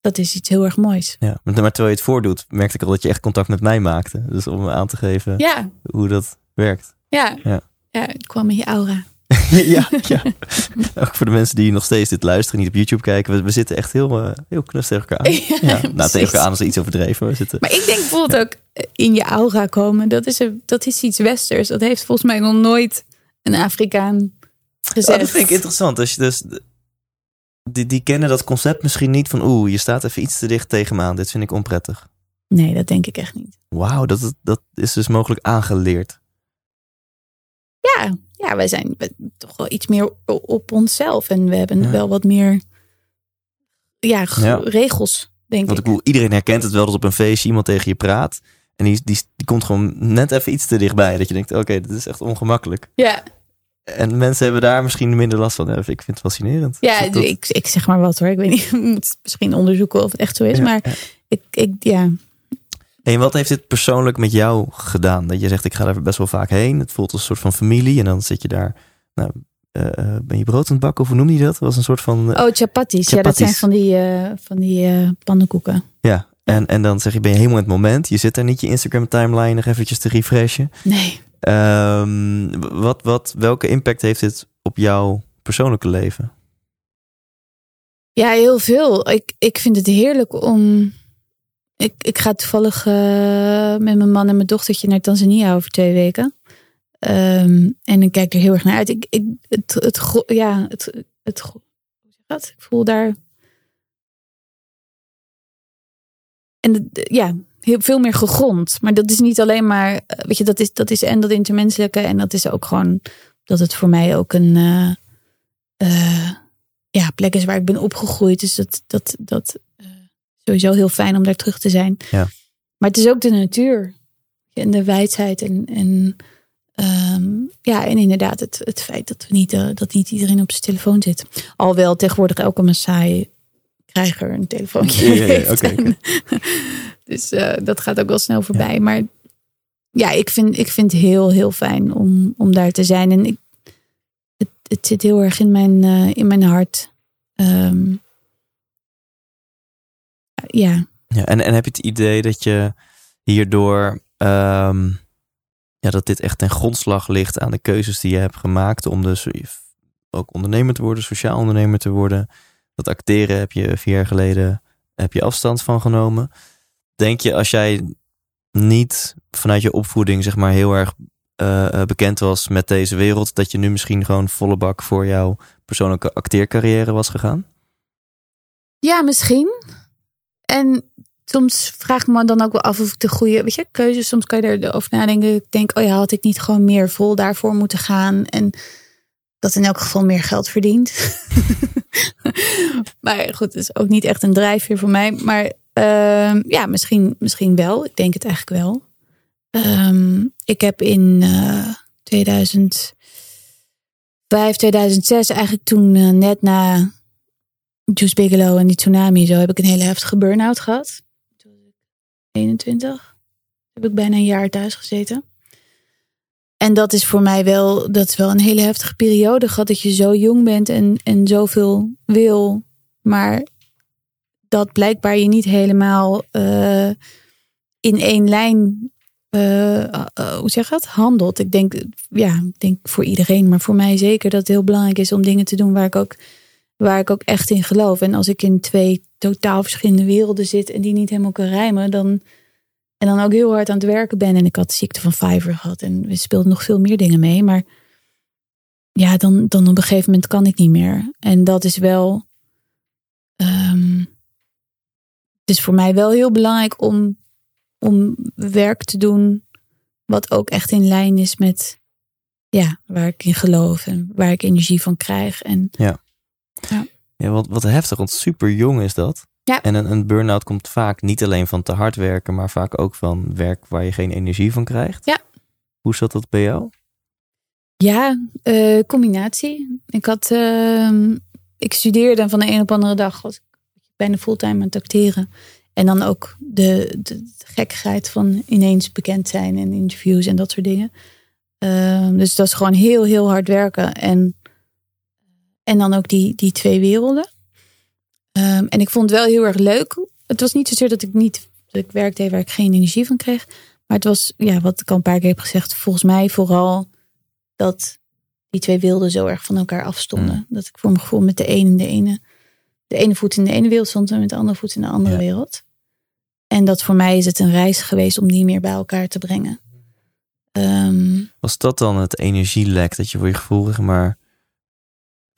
dat is iets heel erg moois. Ja, maar maar terwijl je het voordoet, merkte ik al dat je echt contact met mij maakte. Dus om aan te geven Ja, hoe dat werkt. ja, Ja. ja. het kwam in je aura. ja, ja. Ook voor de mensen die nog steeds dit luisteren, niet op YouTube kijken. We, we zitten echt heel, eh, heel knus tegen elkaar aan. Ja, Ja, nou, tegen elkaar aan is iets overdreven. We zitten... Maar ik denk bijvoorbeeld ook eh, in je aura komen. Dat is, een, dat is iets westers. Dat heeft volgens mij nog nooit een Afrikaan gezegd. Oh, dat vind ik interessant. Als je dus, die, die kennen dat concept misschien niet van... oeh, je staat even iets te dicht tegen me aan. Dit vind ik onprettig. Nee, dat denk ik echt niet. Wauw, dat, dat is dus mogelijk aangeleerd. Ja, ja wij zijn toch wel iets meer op onszelf. En we hebben Ja. wel wat meer ja, regels, denk Want ik. bedoel, iedereen herkent het wel dat op een feestje iemand tegen je praat. En die, die, die komt gewoon net even iets te dichtbij. Dat je denkt, oké, dit is echt ongemakkelijk. Ja, En mensen hebben daar misschien minder last van. Ik vind het fascinerend. ja Dat- ik, ik zeg maar wat hoor. Ik weet niet, ik moet misschien onderzoeken of het echt zo is. Ja, maar ik, ik, ja, En wat heeft dit persoonlijk met jou gedaan? Dat je zegt, ik ga daar best wel vaak heen. Het voelt als een soort van familie. En dan zit je daar, nou, eh, eh, ben je brood aan het bakken? Of hoe noem je dat? Dat was een soort van, eh, Oh, chapatis. Ja, dat zijn van die, eh, van die pannenkoeken. ja. En, en dan zeg je, ben je helemaal in het moment. Je zit daar niet je Instagram timeline nog eventjes te refreshen. Nee. Ehm, wat, wat, welke impact heeft dit op jouw persoonlijke leven? Ja, heel veel. Ik, ik vind het heerlijk om. Ik, ik ga toevallig eh, met mijn man en mijn dochtertje naar Tanzania over twee weken. Ehm, en ik kijk er heel erg naar uit. Ik, ik, het, het, ja, het, het, dat? Ik voel daar. En ja, heel veel meer gegrond. Maar dat is niet alleen maar, eh, weet je, dat is, dat is en dat intermenselijke. En dat is ook gewoon dat het voor mij ook een eh, ja, plek is waar ik ben opgegroeid. Dus dat, dat, dat sowieso heel fijn om daar terug te zijn. Ja. Maar het is ook de natuur. En de wijdheid. En, en, ehm, ja, en inderdaad het, het feit dat, we niet, eh, dat niet iedereen op zijn telefoon zit. Alhoewel tegenwoordig elke Maasai krijger een telefoontje Ja, dus eh, dat gaat ook wel snel voorbij. Maar ja, ik vind, ik vind het heel, heel fijn om, om daar te zijn. En ik, het, het zit heel erg in mijn, eh, in mijn hart. Ehm, ja, Ja, en, en heb je het idee dat je hierdoor, ehm, ja, dat dit echt ten grondslag ligt aan de keuzes die je hebt gemaakt om dus ook ondernemer te worden, sociaal ondernemer te worden? Dat acteren heb je vier jaar geleden, heb je afstand van genomen. Denk je als jij niet vanuit je opvoeding zeg maar heel erg eh, eh, bekend was met deze wereld, dat je nu misschien gewoon volle bak voor jouw persoonlijke acteercarrière was gegaan? ja misschien. En soms vraag ik me dan ook wel af of ik de goede weet je, keuze. Soms kan je erover nadenken. Ik denk, oh ja, had ik niet gewoon meer vol daarvoor moeten gaan. En dat in elk geval meer geld verdient. maar goed, het is ook niet echt een drijfveer voor mij. Maar ehm, ja, misschien, misschien wel. Ik denk het eigenlijk wel. Ehm, ik heb in uh, 2005, 2006, eigenlijk toen uh, net na Juice Bigelow en die tsunami, zo heb ik een hele heftige burn-out gehad. 21 heb ik bijna een jaar thuis gezeten. En dat is voor mij wel, dat is wel een hele heftige periode gehad. Dat je zo jong bent en, en zoveel wil. Maar dat blijkbaar je niet helemaal uh, in één lijn, uh, uh, hoe zeg je dat, handelt. Ik denk, ja, ik denk voor iedereen, maar voor mij zeker dat het heel belangrijk is om dingen te doen waar ik ook, waar ik ook echt in geloof. En als ik in twee totaal verschillende werelden zit en die niet helemaal kan rijmen, dan en dan ook heel hard aan het werken ben. En ik had ziekte van Fiverr gehad. En we speelden nog veel meer dingen mee. Maar ja, dan, dan op een gegeven moment kan ik niet meer. En dat is wel. Um, het is voor mij wel heel belangrijk om, om werk te doen. Wat ook echt in lijn is met ja, waar ik in geloof en waar ik energie van krijg. En, ja. Ja. ja wat, wat heftig, want super jong is dat. Ja. En een, een burn-out komt vaak niet alleen van te hard werken, maar vaak ook van werk waar je geen energie van krijgt. Ja. Hoe zat dat bij jou? Ja, uh, combinatie. Ik had, uh, ik studeerde en van de een op andere dag was ik bijna fulltime aan het acteren. En dan ook de, de, de gekkigheid van ineens bekend zijn en interviews en dat soort dingen. Uh, dus dat is gewoon heel, heel hard werken. En, en dan ook die, die twee werelden. Um, en ik vond het wel heel erg leuk. Het was niet zozeer dat ik niet dat ik werk deed waar ik geen energie van kreeg. Maar het was, ja, wat ik al een paar keer heb gezegd, volgens mij vooral dat die twee werelden zo erg van elkaar afstonden. Mm. Dat ik voor mijn gevoel met de ene, de ene, de ene voet in de ene wereld stond en met de andere voet in de andere ja. wereld. En dat voor mij is het een reis geweest om die meer bij elkaar te brengen. Um, Was dat dan het energielek dat je voor je gevoel, maar,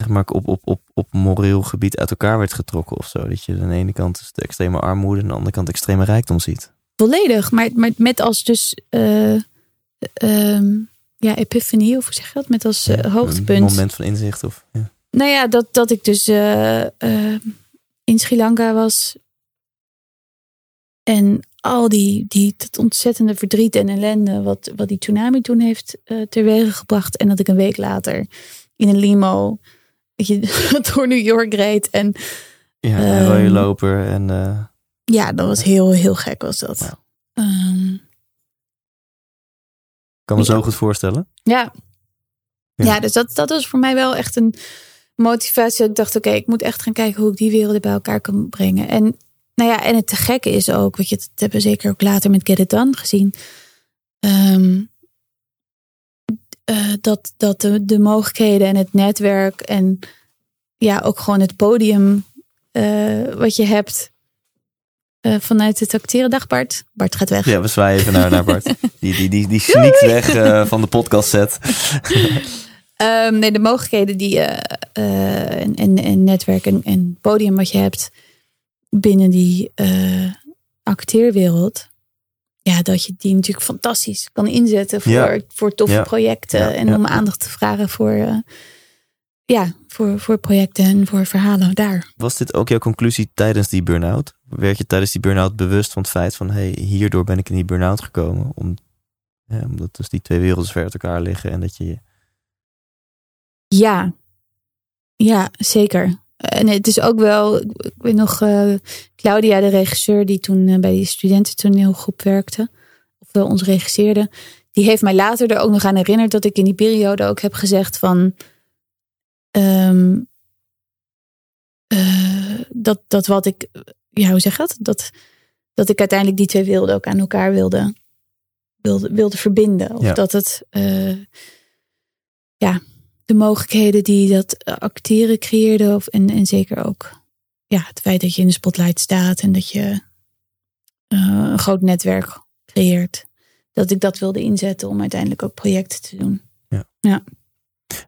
zeg maar op, op, op, op moreel gebied uit elkaar werd getrokken of zo? Dat je aan de ene kant de extreme armoede en aan de andere kant extreme rijkdom ziet. Volledig, maar, maar met als dus uh, um, ja, epiphany, of hoe zeg je dat? Met als uh, ja, hoogtepunt. Een moment van inzicht of... Ja. Nou ja, dat, dat ik dus uh, in Sri Lanka was. En al die, die dat ontzettende verdriet en ellende wat, wat die tsunami toen heeft uh, teweeg gebracht. En dat ik een week later in een limo je, door New York reed. En, ja, een rode um, loper. En, uh, ja, dat was heel, heel gek was dat. Wow. Um, kan me ja. zo goed voorstellen. Ja. Ja, ja dus dat, dat was voor mij wel echt een motivatie. Ik dacht, oké, okay, ik moet echt gaan kijken hoe ik die werelden bij elkaar kan brengen. En nou ja, en het te gekke is ook, weet je, dat hebben we zeker ook later met Get It Done gezien. Um, uh, dat, dat de, de mogelijkheden en het netwerk en ja, ook gewoon het podium uh, wat je hebt uh, vanuit het acteren. Dag Bart. Bart gaat weg. Ja, we zwaaien even naar, naar Bart. Die, die, die, die sneakt weg van de podcast set. um, nee, de mogelijkheden die en, en, en netwerk en, en podium wat je hebt binnen die acteerwereld ja, dat je die natuurlijk fantastisch kan inzetten voor, ja. voor toffe Ja. projecten. Ja, En om aandacht te vragen voor, eh, ja, voor, voor projecten en voor verhalen daar. Was dit ook jouw conclusie tijdens die burn-out? Werd je tijdens die burn-out bewust van het feit van... hey, hierdoor ben ik in die burn-out gekomen? Om, omdat dus die twee werelden ver uit elkaar liggen en dat je... Ja, ja, zeker. En het is ook wel, ik weet nog, uh, Claudia, de regisseur die toen uh, bij die studententoneelgroep werkte, of uh, ons regisseerde, die heeft mij later er ook nog aan herinnerd dat ik in die periode ook heb gezegd van um, dat, dat wat ik, ja, hoe zeg dat? dat? Dat ik uiteindelijk die twee werelden ook aan elkaar wilde, wilde, wilde verbinden. Of Ja. dat het, ja, de mogelijkheden die dat acteren creëerde. Of, en, en zeker ook ja, het feit dat je in de spotlight staat en dat je uh, een groot netwerk creëert. Dat ik dat wilde inzetten om uiteindelijk ook projecten te doen. Ja. ja.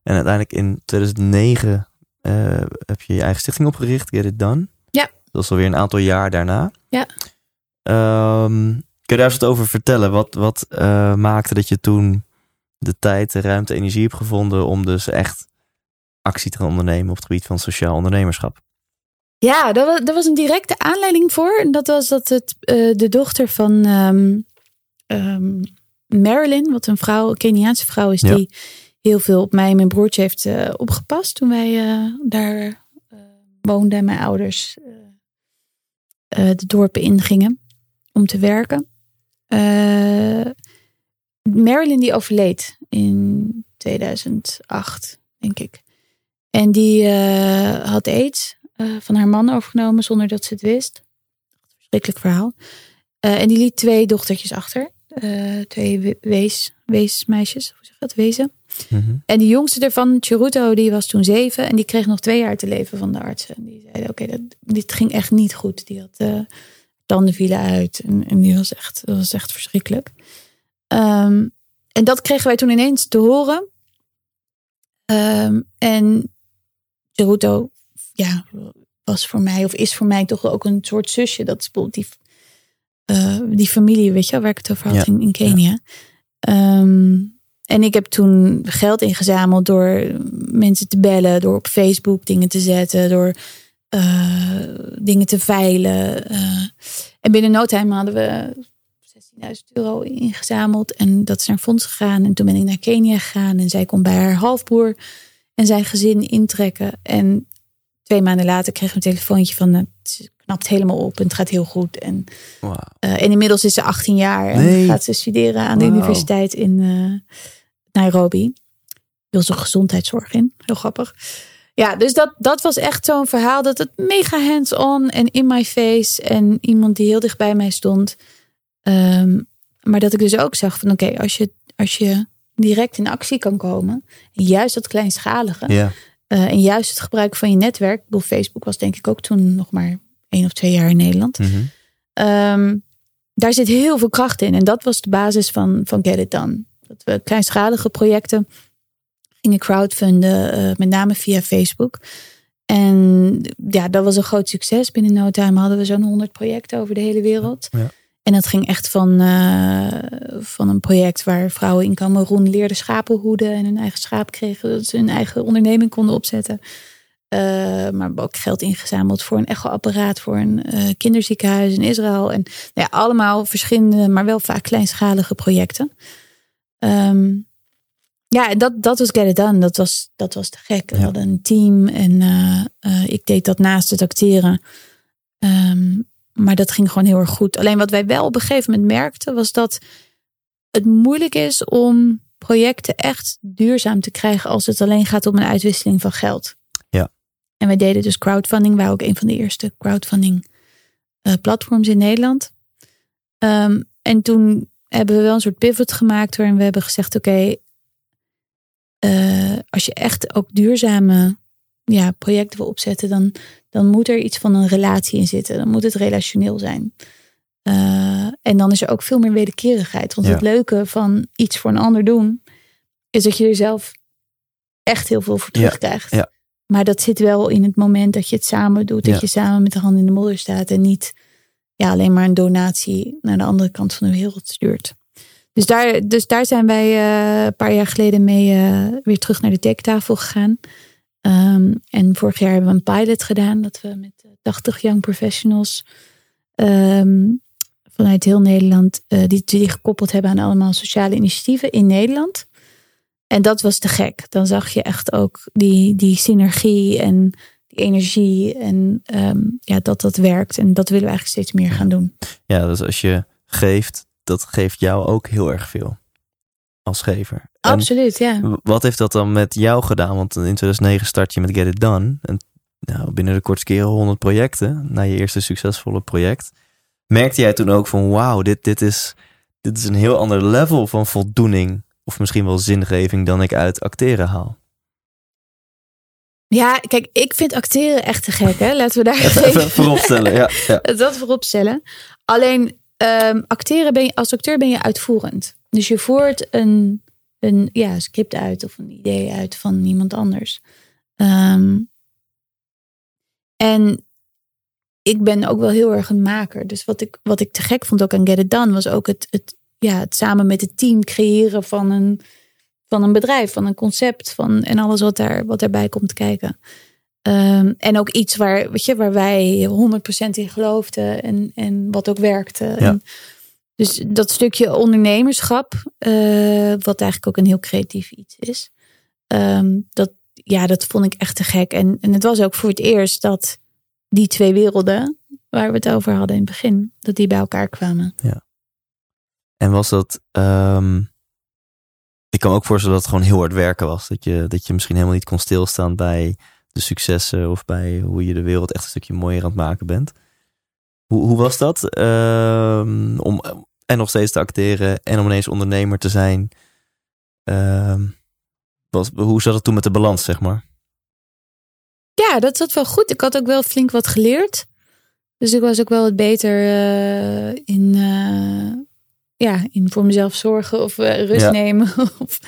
En uiteindelijk in 2009 uh, heb je je eigen stichting opgericht, Get It Done. Ja. Dat is alweer een aantal jaar daarna. Ja. Ehm, kun je daar eens wat over vertellen? Wat, wat eh, maakte dat je toen de tijd, de ruimte, energie hebt gevonden om dus echt actie te ondernemen op het gebied van sociaal ondernemerschap? Ja, daar was, daar was een directe aanleiding voor. En dat was dat het, eh, de dochter van ehm, ehm, Marilyn, wat een vrouw, een Keniaanse vrouw is, Ja. die heel veel op mij en mijn broertje heeft eh, opgepast toen wij eh, daar woonden en mijn ouders de dorpen ingingen om te werken. Marilyn die overleed in 2008, denk ik. En die eh, had aids eh, van haar man overgenomen zonder dat ze het wist. Verschrikkelijk verhaal. Eh, en die liet twee dochtertjes achter. Twee we- wees, weesmeisjes, hoe zeg je dat? Wezen. Mhm. En die jongste daarvan, Cheruto, die was toen zeven. En die kreeg nog twee jaar te leven van de artsen. En die zeiden, oké, dat dit ging echt niet goed. Die had tanden vielen uit. En, en die was echt, dat was echt verschrikkelijk. Ehm, en dat kregen wij toen ineens te horen. Ehm, en Cheruto, ja, was voor mij, of is voor mij toch ook een soort zusje. Dat is bijvoorbeeld die, eh, die familie, weet je wel, waar ik het over had Ja. in, in Kenia. Ehm, en ik heb toen geld ingezameld door mensen te bellen, door op Facebook dingen te zetten, door eh, dingen te veilen. eh. en binnen no time hadden we 16.000 euro ingezameld en dat is naar fonds gegaan. En toen ben ik naar Kenia gegaan en zij kon bij haar halfbroer en zijn gezin intrekken. En twee maanden later kreeg ik een telefoontje van eh, het knapt helemaal op en het gaat heel goed. En Wauw. eh, en inmiddels is ze 18 jaar en Nee. gaat ze studeren aan de universiteit in eh, Nairobi. Wil ze gezondheidszorg in. Heel grappig. Ja, dus dat, dat was echt zo'n verhaal dat het mega hands-on en in my face. En iemand die heel dicht bij mij stond. Ehm, maar dat ik dus ook zag van oké, als, je, als je direct in actie kan komen. En juist dat kleinschalige. Ja, eh, en juist het gebruik van je netwerk. Ik bedoel, Facebook was denk ik ook toen nog maar één of twee jaar in Nederland. mhm. Ehm, daar zit heel veel kracht in. En dat was de basis van, van Get It Done. Dat we kleinschalige projecten gingen crowdfunden, eh, met name via Facebook. En ja, dat was een groot succes. Binnen no time hadden we zo'n 100 projecten over de hele wereld. Ja. En dat ging echt van, eh, van een project waar vrouwen in Cameroen leerden schapen hoeden en hun eigen schaap kregen, dat ze hun eigen onderneming konden opzetten. Eh, maar ook geld ingezameld voor een echoapparaat voor een eh, kinderziekenhuis in Israël. En nou ja, allemaal verschillende, maar wel vaak kleinschalige projecten. Ehm, ja, dat, dat was Get It Done. Dat was, dat was te gek. We Ja. hadden een team en ik deed dat naast het acteren. Ehm, maar dat ging gewoon heel erg goed. Alleen wat wij wel op een gegeven moment merkten was dat het moeilijk is om projecten echt duurzaam te krijgen als het alleen gaat om een uitwisseling van geld. Ja. En wij deden dus crowdfunding. Wij ook een van de eerste crowdfunding eh, platforms in Nederland. Ehm, en toen hebben we wel een soort pivot gemaakt waarin we hebben gezegd: oké, eh, als je echt ook duurzame ja, projecten wil opzetten, dan, dan moet er iets van een relatie in zitten. Dan moet het relationeel zijn. Eh, en dan is er ook veel meer wederkerigheid. Want Ja. het leuke van iets voor een ander doen, is dat je er zelf echt heel veel voor terugkrijgt. ja. Maar dat zit wel in het moment dat je het samen doet. Dat je samen met de hand in de modder staat. En niet ja, alleen maar een donatie naar de andere kant van de wereld stuurt. Dus daar, dus daar zijn wij eh, een paar jaar geleden mee eh, weer terug naar de dektafel gegaan. Ehm, en vorig jaar hebben we een pilot gedaan. Dat we met eh, 80 young professionals ehm, vanuit heel Nederland. eh, die, die gekoppeld hebben aan allemaal sociale initiatieven in Nederland. En dat was te gek. Dan zag je echt ook die, die synergie en die energie. En ehm, ja, dat dat werkt. En dat willen we eigenlijk steeds meer gaan doen. ja, dus als je geeft, dat geeft jou ook heel erg veel. Als gever. En Absoluut, ja. wat heeft dat dan met jou gedaan? Want in 2009 start je met Get It Done. En nou, binnen de kortste keren 100 projecten. Na je eerste succesvolle project. Merkte jij toen ook van wauw, dit, dit, is, dit is een heel ander level van voldoening. Of misschien wel zingeving dan ik uit acteren haal. Ja, kijk, ik vind acteren echt te gek, hè. Laten we daar Even, vooropstellen. Ja, ja. dat voorop stellen. Alleen, ehm, acteren ben je, als acteur ben je uitvoerend. Dus je voert een, een ja, script uit of een idee uit van iemand anders. Ehm, en ik ben ook wel heel erg een maker. Dus wat ik, wat ik te gek vond ook aan Get It Done was ook het, het, ja, het samen met het team creëren van een, van een bedrijf, van een concept van, en alles wat, daar, wat daarbij komt kijken. Ehm, en ook iets waar, weet je, waar wij 100% in geloofden en, en wat ook werkte. En dus dat stukje ondernemerschap, eh, wat eigenlijk ook een heel creatief iets is, ehm, dat, ja, dat vond ik echt te gek. En, en het was ook voor het eerst dat die twee werelden, waar we het over hadden in het begin, dat die bij elkaar kwamen. Ja. En was dat. ehm, ik kan me ook voorstellen dat het gewoon heel hard werken was. Dat je, dat je misschien helemaal niet kon stilstaan bij de successen of bij hoe je de wereld echt een stukje mooier aan het maken bent. Hoe, hoe was dat? Ehm, om en nog steeds te acteren en om ineens ondernemer te zijn. Ehm, was, hoe zat het toen met de balans, zeg maar? Ja, dat zat wel goed. Ik had ook wel flink wat geleerd. Dus ik was ook wel wat beter eh, in, eh, ja, in voor mezelf zorgen of eh, rust Ja. nemen. of,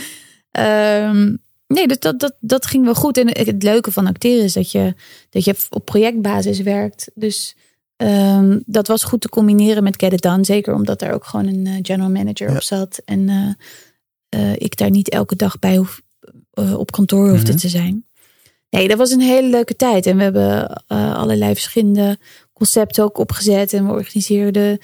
ehm, nee, dat, dat, dat, dat ging wel goed. En het leuke van acteren is dat je, dat je op projectbasis werkt. Dus ehm, dat was goed te combineren met Get It Done. Zeker omdat daar ook gewoon een eh, general manager Ja. op zat. En eh, eh, ik daar niet elke dag bij hoef, op kantoor hoefde Mhm. te zijn. Nee, dat was een hele leuke tijd. En we hebben allerlei verschillende concepten ook opgezet. En we organiseerden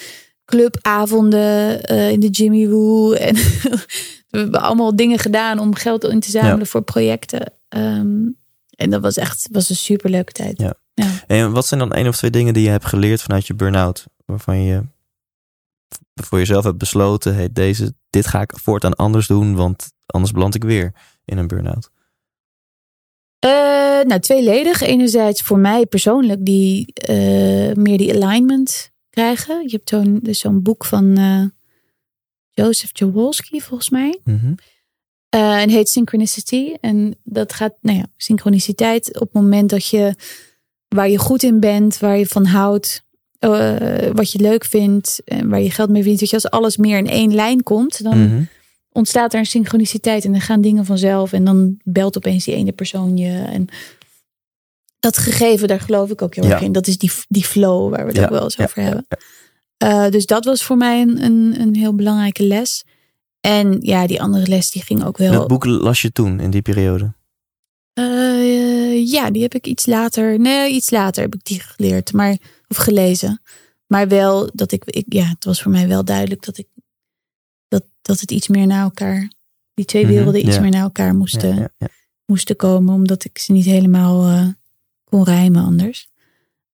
clubavonden in de Jimmy Woo. En we hebben allemaal dingen gedaan om geld in te zamelen Ja. voor projecten. Ehm, en dat was echt was een superleuke tijd. Ja. Ja. En wat zijn dan één of twee dingen die je hebt geleerd vanuit je burn-out? Waarvan je voor jezelf hebt besloten, hey, deze, dit ga ik voortaan anders doen, want anders beland ik weer in een burn-out. Eh, nou, tweeledig. Enerzijds voor mij persoonlijk die eh, meer die alignment krijgen. Je hebt zo'n dus zo'n boek van eh, Joseph Jawolski volgens mij. Mhm. Eh, en heet Synchronicity. En dat gaat, nou ja, synchroniciteit op het moment dat je waar je goed in bent, waar je van houdt, eh, wat je leuk vindt en waar je geld mee verdient. Je, als alles meer in één lijn komt, dan Mhm. ontstaat er een synchroniciteit en dan gaan dingen vanzelf. En dan belt opeens die ene persoon je. En dat gegeven, daar geloof ik ook heel Ja. erg in. Dat is die, die flow waar we het Ja, ook wel eens ja, over hebben. Eh, dus dat was voor mij een, een, een heel belangrijke les. En ja, die andere les die ging ook wel. Dat boek las je toen, in die periode. Eh, ja, die heb ik iets later. Nee, iets later heb ik die geleerd, maar of gelezen. Maar wel dat ik, ik ja, het was voor mij wel duidelijk dat ik dat, dat het iets meer naar elkaar, die twee Mhm, werelden iets ja. meer naar elkaar moesten, Ja, ja, ja. moesten komen, omdat ik ze niet helemaal eh, kon rijmen anders.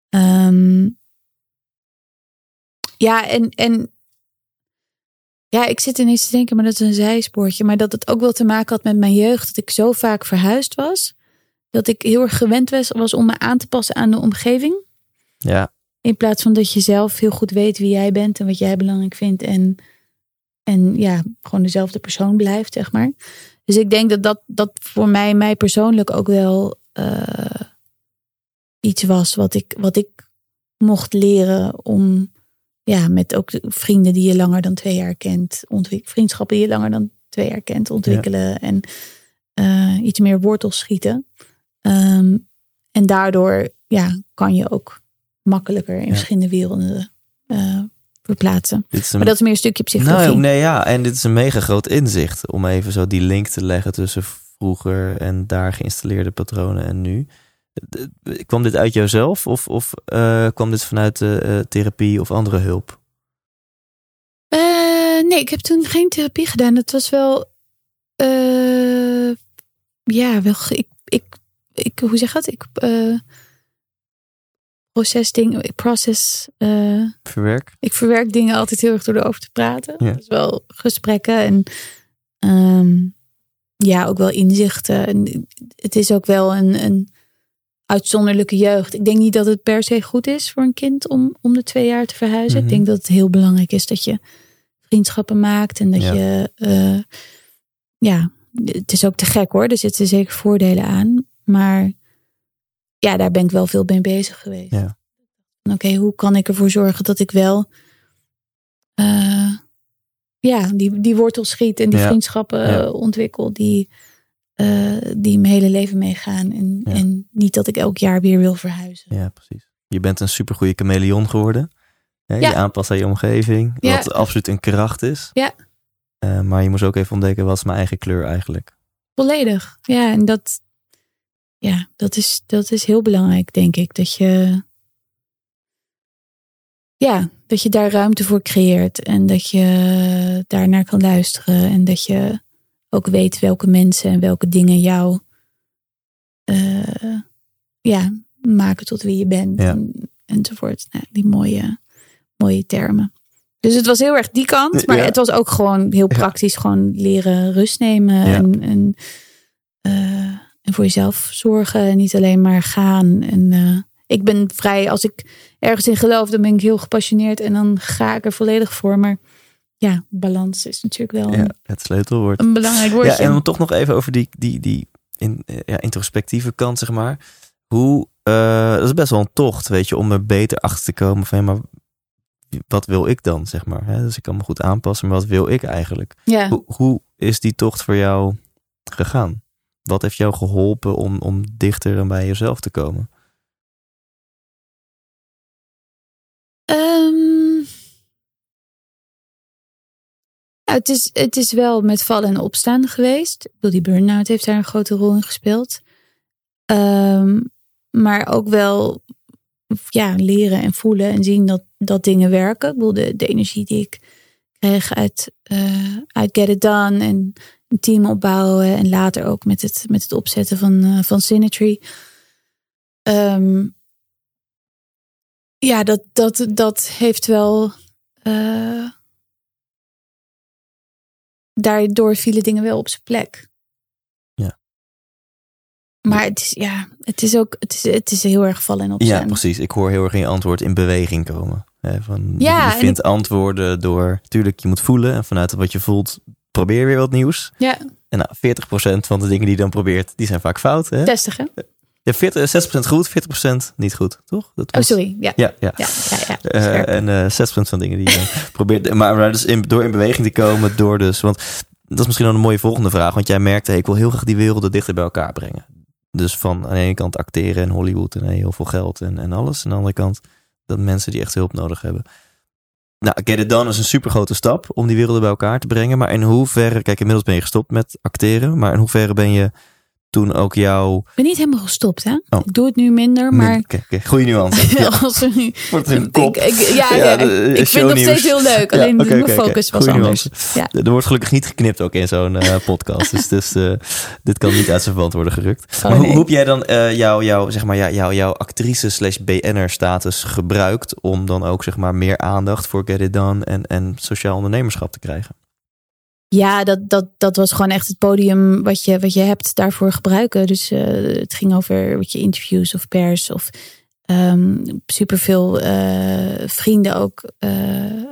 Ehm, ja, en, en ja, ik zit ineens te denken, maar dat is een zijspoortje. Maar dat het ook wel te maken had met mijn jeugd. Dat ik zo vaak verhuisd was. Dat ik heel erg gewend was, was om me aan te passen aan de omgeving. Ja, In plaats van dat je zelf heel goed weet wie jij bent en wat jij belangrijk vindt. En, en ja, gewoon dezelfde persoon blijft, zeg maar. Dus ik denk dat dat, dat voor mij, mij persoonlijk ook wel eh, iets was wat ik, wat ik mocht leren om ja, met ook de vrienden die je langer dan twee jaar kent, vriendschappen die je langer dan twee jaar kent, ontwikkelen en eh, iets meer wortels schieten. Ehm, en daardoor ja, kan je ook makkelijker in Ja. verschillende werelden eh, verplaatsen. een, Maar dat is meer een stukje psychologie. nou, nee, ja, en dit is een mega groot inzicht om even zo die link te leggen tussen vroeger en daar geïnstalleerde patronen en nu. Kwam dit uit jouzelf of, of eh, kwam dit vanuit eh, therapie of andere hulp? Nee, ik heb toen geen therapie gedaan. Het was wel. ja, wel. Ik, ik, ik, hoe zeg je dat? Ik. eh proces dingen. Ik process. eh, Verwerk? ik verwerk dingen altijd heel erg door erover te praten. Ja. Dus wel gesprekken en. ehm, ja, ook wel inzichten. En het is ook wel een, een uitzonderlijke jeugd. Ik denk niet dat het per se goed is voor een kind om om de twee jaar te verhuizen. Mhm. Ik denk dat het heel belangrijk is dat je vriendschappen maakt en dat Ja. je, eh, ja, het is ook te gek hoor. Er zitten zeker voordelen aan, maar ja, daar ben ik wel veel mee bezig geweest. Ja. Oké, hoe kan ik ervoor zorgen dat ik wel, eh, ja, die, die wortels schiet en die Ja. vriendschappen Ja. eh, ontwikkel die, eh, die mijn hele leven meegaan en, en niet dat ik elk jaar weer wil verhuizen. Ja, precies. je bent een supergoeie chameleon geworden. Hè, Ja. Je aanpast aan je omgeving, Ja. wat absoluut een kracht is. Ja. Maar je moest ook even ontdekken, wat is mijn eigen kleur eigenlijk? Volledig. Ja, en dat, ja, dat, is, dat is heel belangrijk, denk ik. Dat je, ja, dat je daar ruimte voor creëert. En dat je daarnaar kan luisteren. En dat je ook weet welke mensen en welke dingen jou eh, ja, maken tot wie je bent. Ja. En, enzovoort. Nou, die mooie, mooie termen. Dus het was heel erg die kant. Maar Ja. het was ook gewoon heel Ja. praktisch. Gewoon leren rust nemen. En, eh, en voor jezelf zorgen. En niet alleen maar gaan. En eh, ik ben vrij, als ik ergens in geloof, dan ben ik heel gepassioneerd. En dan ga ik er volledig voor. Maar ja, balans is natuurlijk wel Ja, een, het sleutelwoord. een belangrijk woordje. Ja, en dan toch nog even over die, die, die in, ja, introspectieve kant, zeg maar. Hoe, eh, dat is best wel een tocht, weet je, om er beter achter te komen van, ja, maar wat wil ik dan, zeg maar. Hè? Dus ik kan me goed aanpassen, maar wat wil ik eigenlijk? ja. Hoe, hoe is die tocht voor jou gegaan? Wat heeft jou geholpen om, om dichter bij jezelf te komen? Ehm, het, is, het is wel met vallen en opstaan geweest. Ik die burn-out heeft daar een grote rol in gespeeld. Ehm, maar ook wel ja, leren en voelen en zien dat, dat dingen werken. Ik bedoel, de, de energie die ik kreeg uit, eh, uit Get It Done en een team opbouwen. En later ook met het, met het opzetten van, eh, van. Ehm, ja, dat, dat, dat heeft wel. eh, daardoor vielen dingen wel op zijn plek. Ja. Maar het is, ja, het is ook, het is, het is heel erg vallen en Ja, precies. Ik hoor heel erg in je antwoord in beweging komen. Hè, van, Ja, je vindt antwoorden door, tuurlijk, je moet voelen. En vanuit wat je voelt, probeer weer wat nieuws. Ja, En nou, 40% van de dingen die je dan probeert, die zijn vaak fout. Hè? testigen. Ja, 40, 60% goed, 40% niet goed, toch? Dat Oh, sorry. Ja, Ja, ja. ja, ja. ja. Eh, en eh 60% van dingen die je probeert. Maar, maar dus in, door in beweging te komen, door dus. Want dat is misschien wel een mooie volgende vraag. Want jij merkte, hey, ik wil heel graag die werelden dichter bij elkaar brengen. Dus van aan de ene kant acteren en Hollywood en heel veel geld en, en alles. Aan de andere kant dat mensen die echt hulp nodig hebben. Nou, Get It Done is een super grote stap om die werelden bij elkaar te brengen. Maar in hoeverre, kijk, inmiddels ben je gestopt met acteren. Maar in hoeverre ben je toen ook jouw. Ik ben niet helemaal gestopt, hè? Oh. Ik doe het nu minder, maar. Oké, oké, goede nuance. Ja, als er nu- wordt een kop. Ik, ik, ja, Ja, ik, vind het nog steeds heel leuk. Ja, Alleen mijn focus was Goeie anders. Er wordt gelukkig niet geknipt ook in zo'n eh, podcast. dus dus eh, dit kan niet uit zijn verband worden gerukt. Oh, maar hoe, nee. hoe heb jij dan eh jouw jou, zeg maar, jou, jouw actrice slash BN'er status gebruikt... om dan ook zeg maar, meer aandacht voor Get It Done en, en sociaal ondernemerschap te krijgen? Ja, dat, dat, dat was gewoon echt het podium wat je, wat je hebt daarvoor gebruiken. Dus eh, het ging over wat je interviews of pers of ehm superveel eh, vrienden ook eh,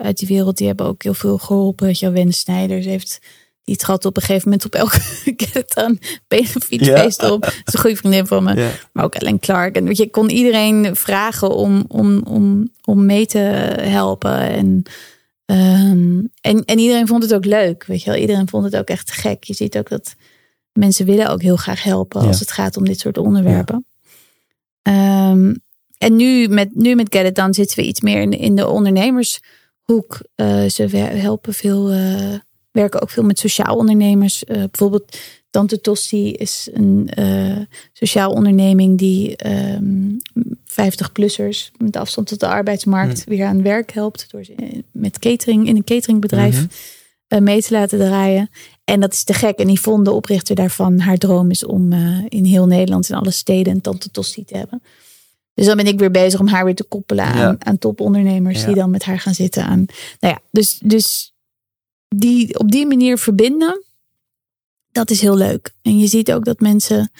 uit die wereld. Die hebben ook heel veel geholpen. Weet je, wel, Wenne Snijders heeft die trad op een gegeven moment op elke aan benefietfeest op. Dat is een goede vriendin van me. Ja. Maar ook Ellen Clark. En weet je, ik kon iedereen vragen om, om, om, om mee te helpen. En, ehm, en, en iedereen vond het ook leuk. Weet je wel, iedereen vond het ook echt gek. Je ziet ook dat mensen willen ook heel graag helpen Ja. als het gaat om dit soort onderwerpen. Ehm, en nu met, nu met Get It Done zitten we iets meer in, in de ondernemershoek. Eh, ze helpen veel, eh, werken ook veel met sociaal ondernemers. Eh, bijvoorbeeld Tante Tosti is een eh, sociaal onderneming die ehm 50-plussers met afstand tot de arbeidsmarkt weer aan werk helpt. Door ze met catering in een cateringbedrijf Mhm. eh, mee te laten draaien. En dat is te gek. En Yvonne, de oprichter daarvan, haar droom is om eh, in heel Nederland, in alle steden, een Tante Tosti te hebben. Dus dan ben ik weer bezig om haar weer te koppelen aan, Ja. aan topondernemers Ja. die dan met haar gaan zitten. Aan, nou ja, dus, dus die op die manier verbinden, dat is heel leuk. En je ziet ook dat mensen,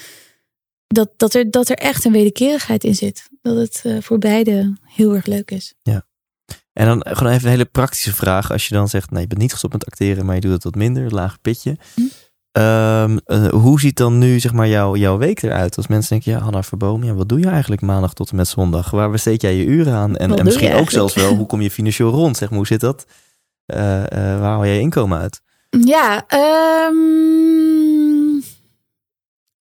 dat, dat, er, dat er echt een wederkerigheid in zit. Dat het eh, voor beide heel erg leuk is. En dan gewoon even een hele praktische vraag. Als je dan zegt, nee, je bent niet gestopt met acteren, maar je doet het wat minder, laag pitje. Hm. Ehm, eh, hoe ziet dan nu zeg maar jouw, jouw week eruit? Als mensen denken, ja, Hanna Verboom, ja, wat doe je eigenlijk maandag tot en met zondag? Waar besteed jij je uren aan? En, en misschien ook zelfs wel, hoe kom je financieel rond? Zeg maar, hoe zit dat? Eh, waar haal jij je inkomen uit? Ja, ehm,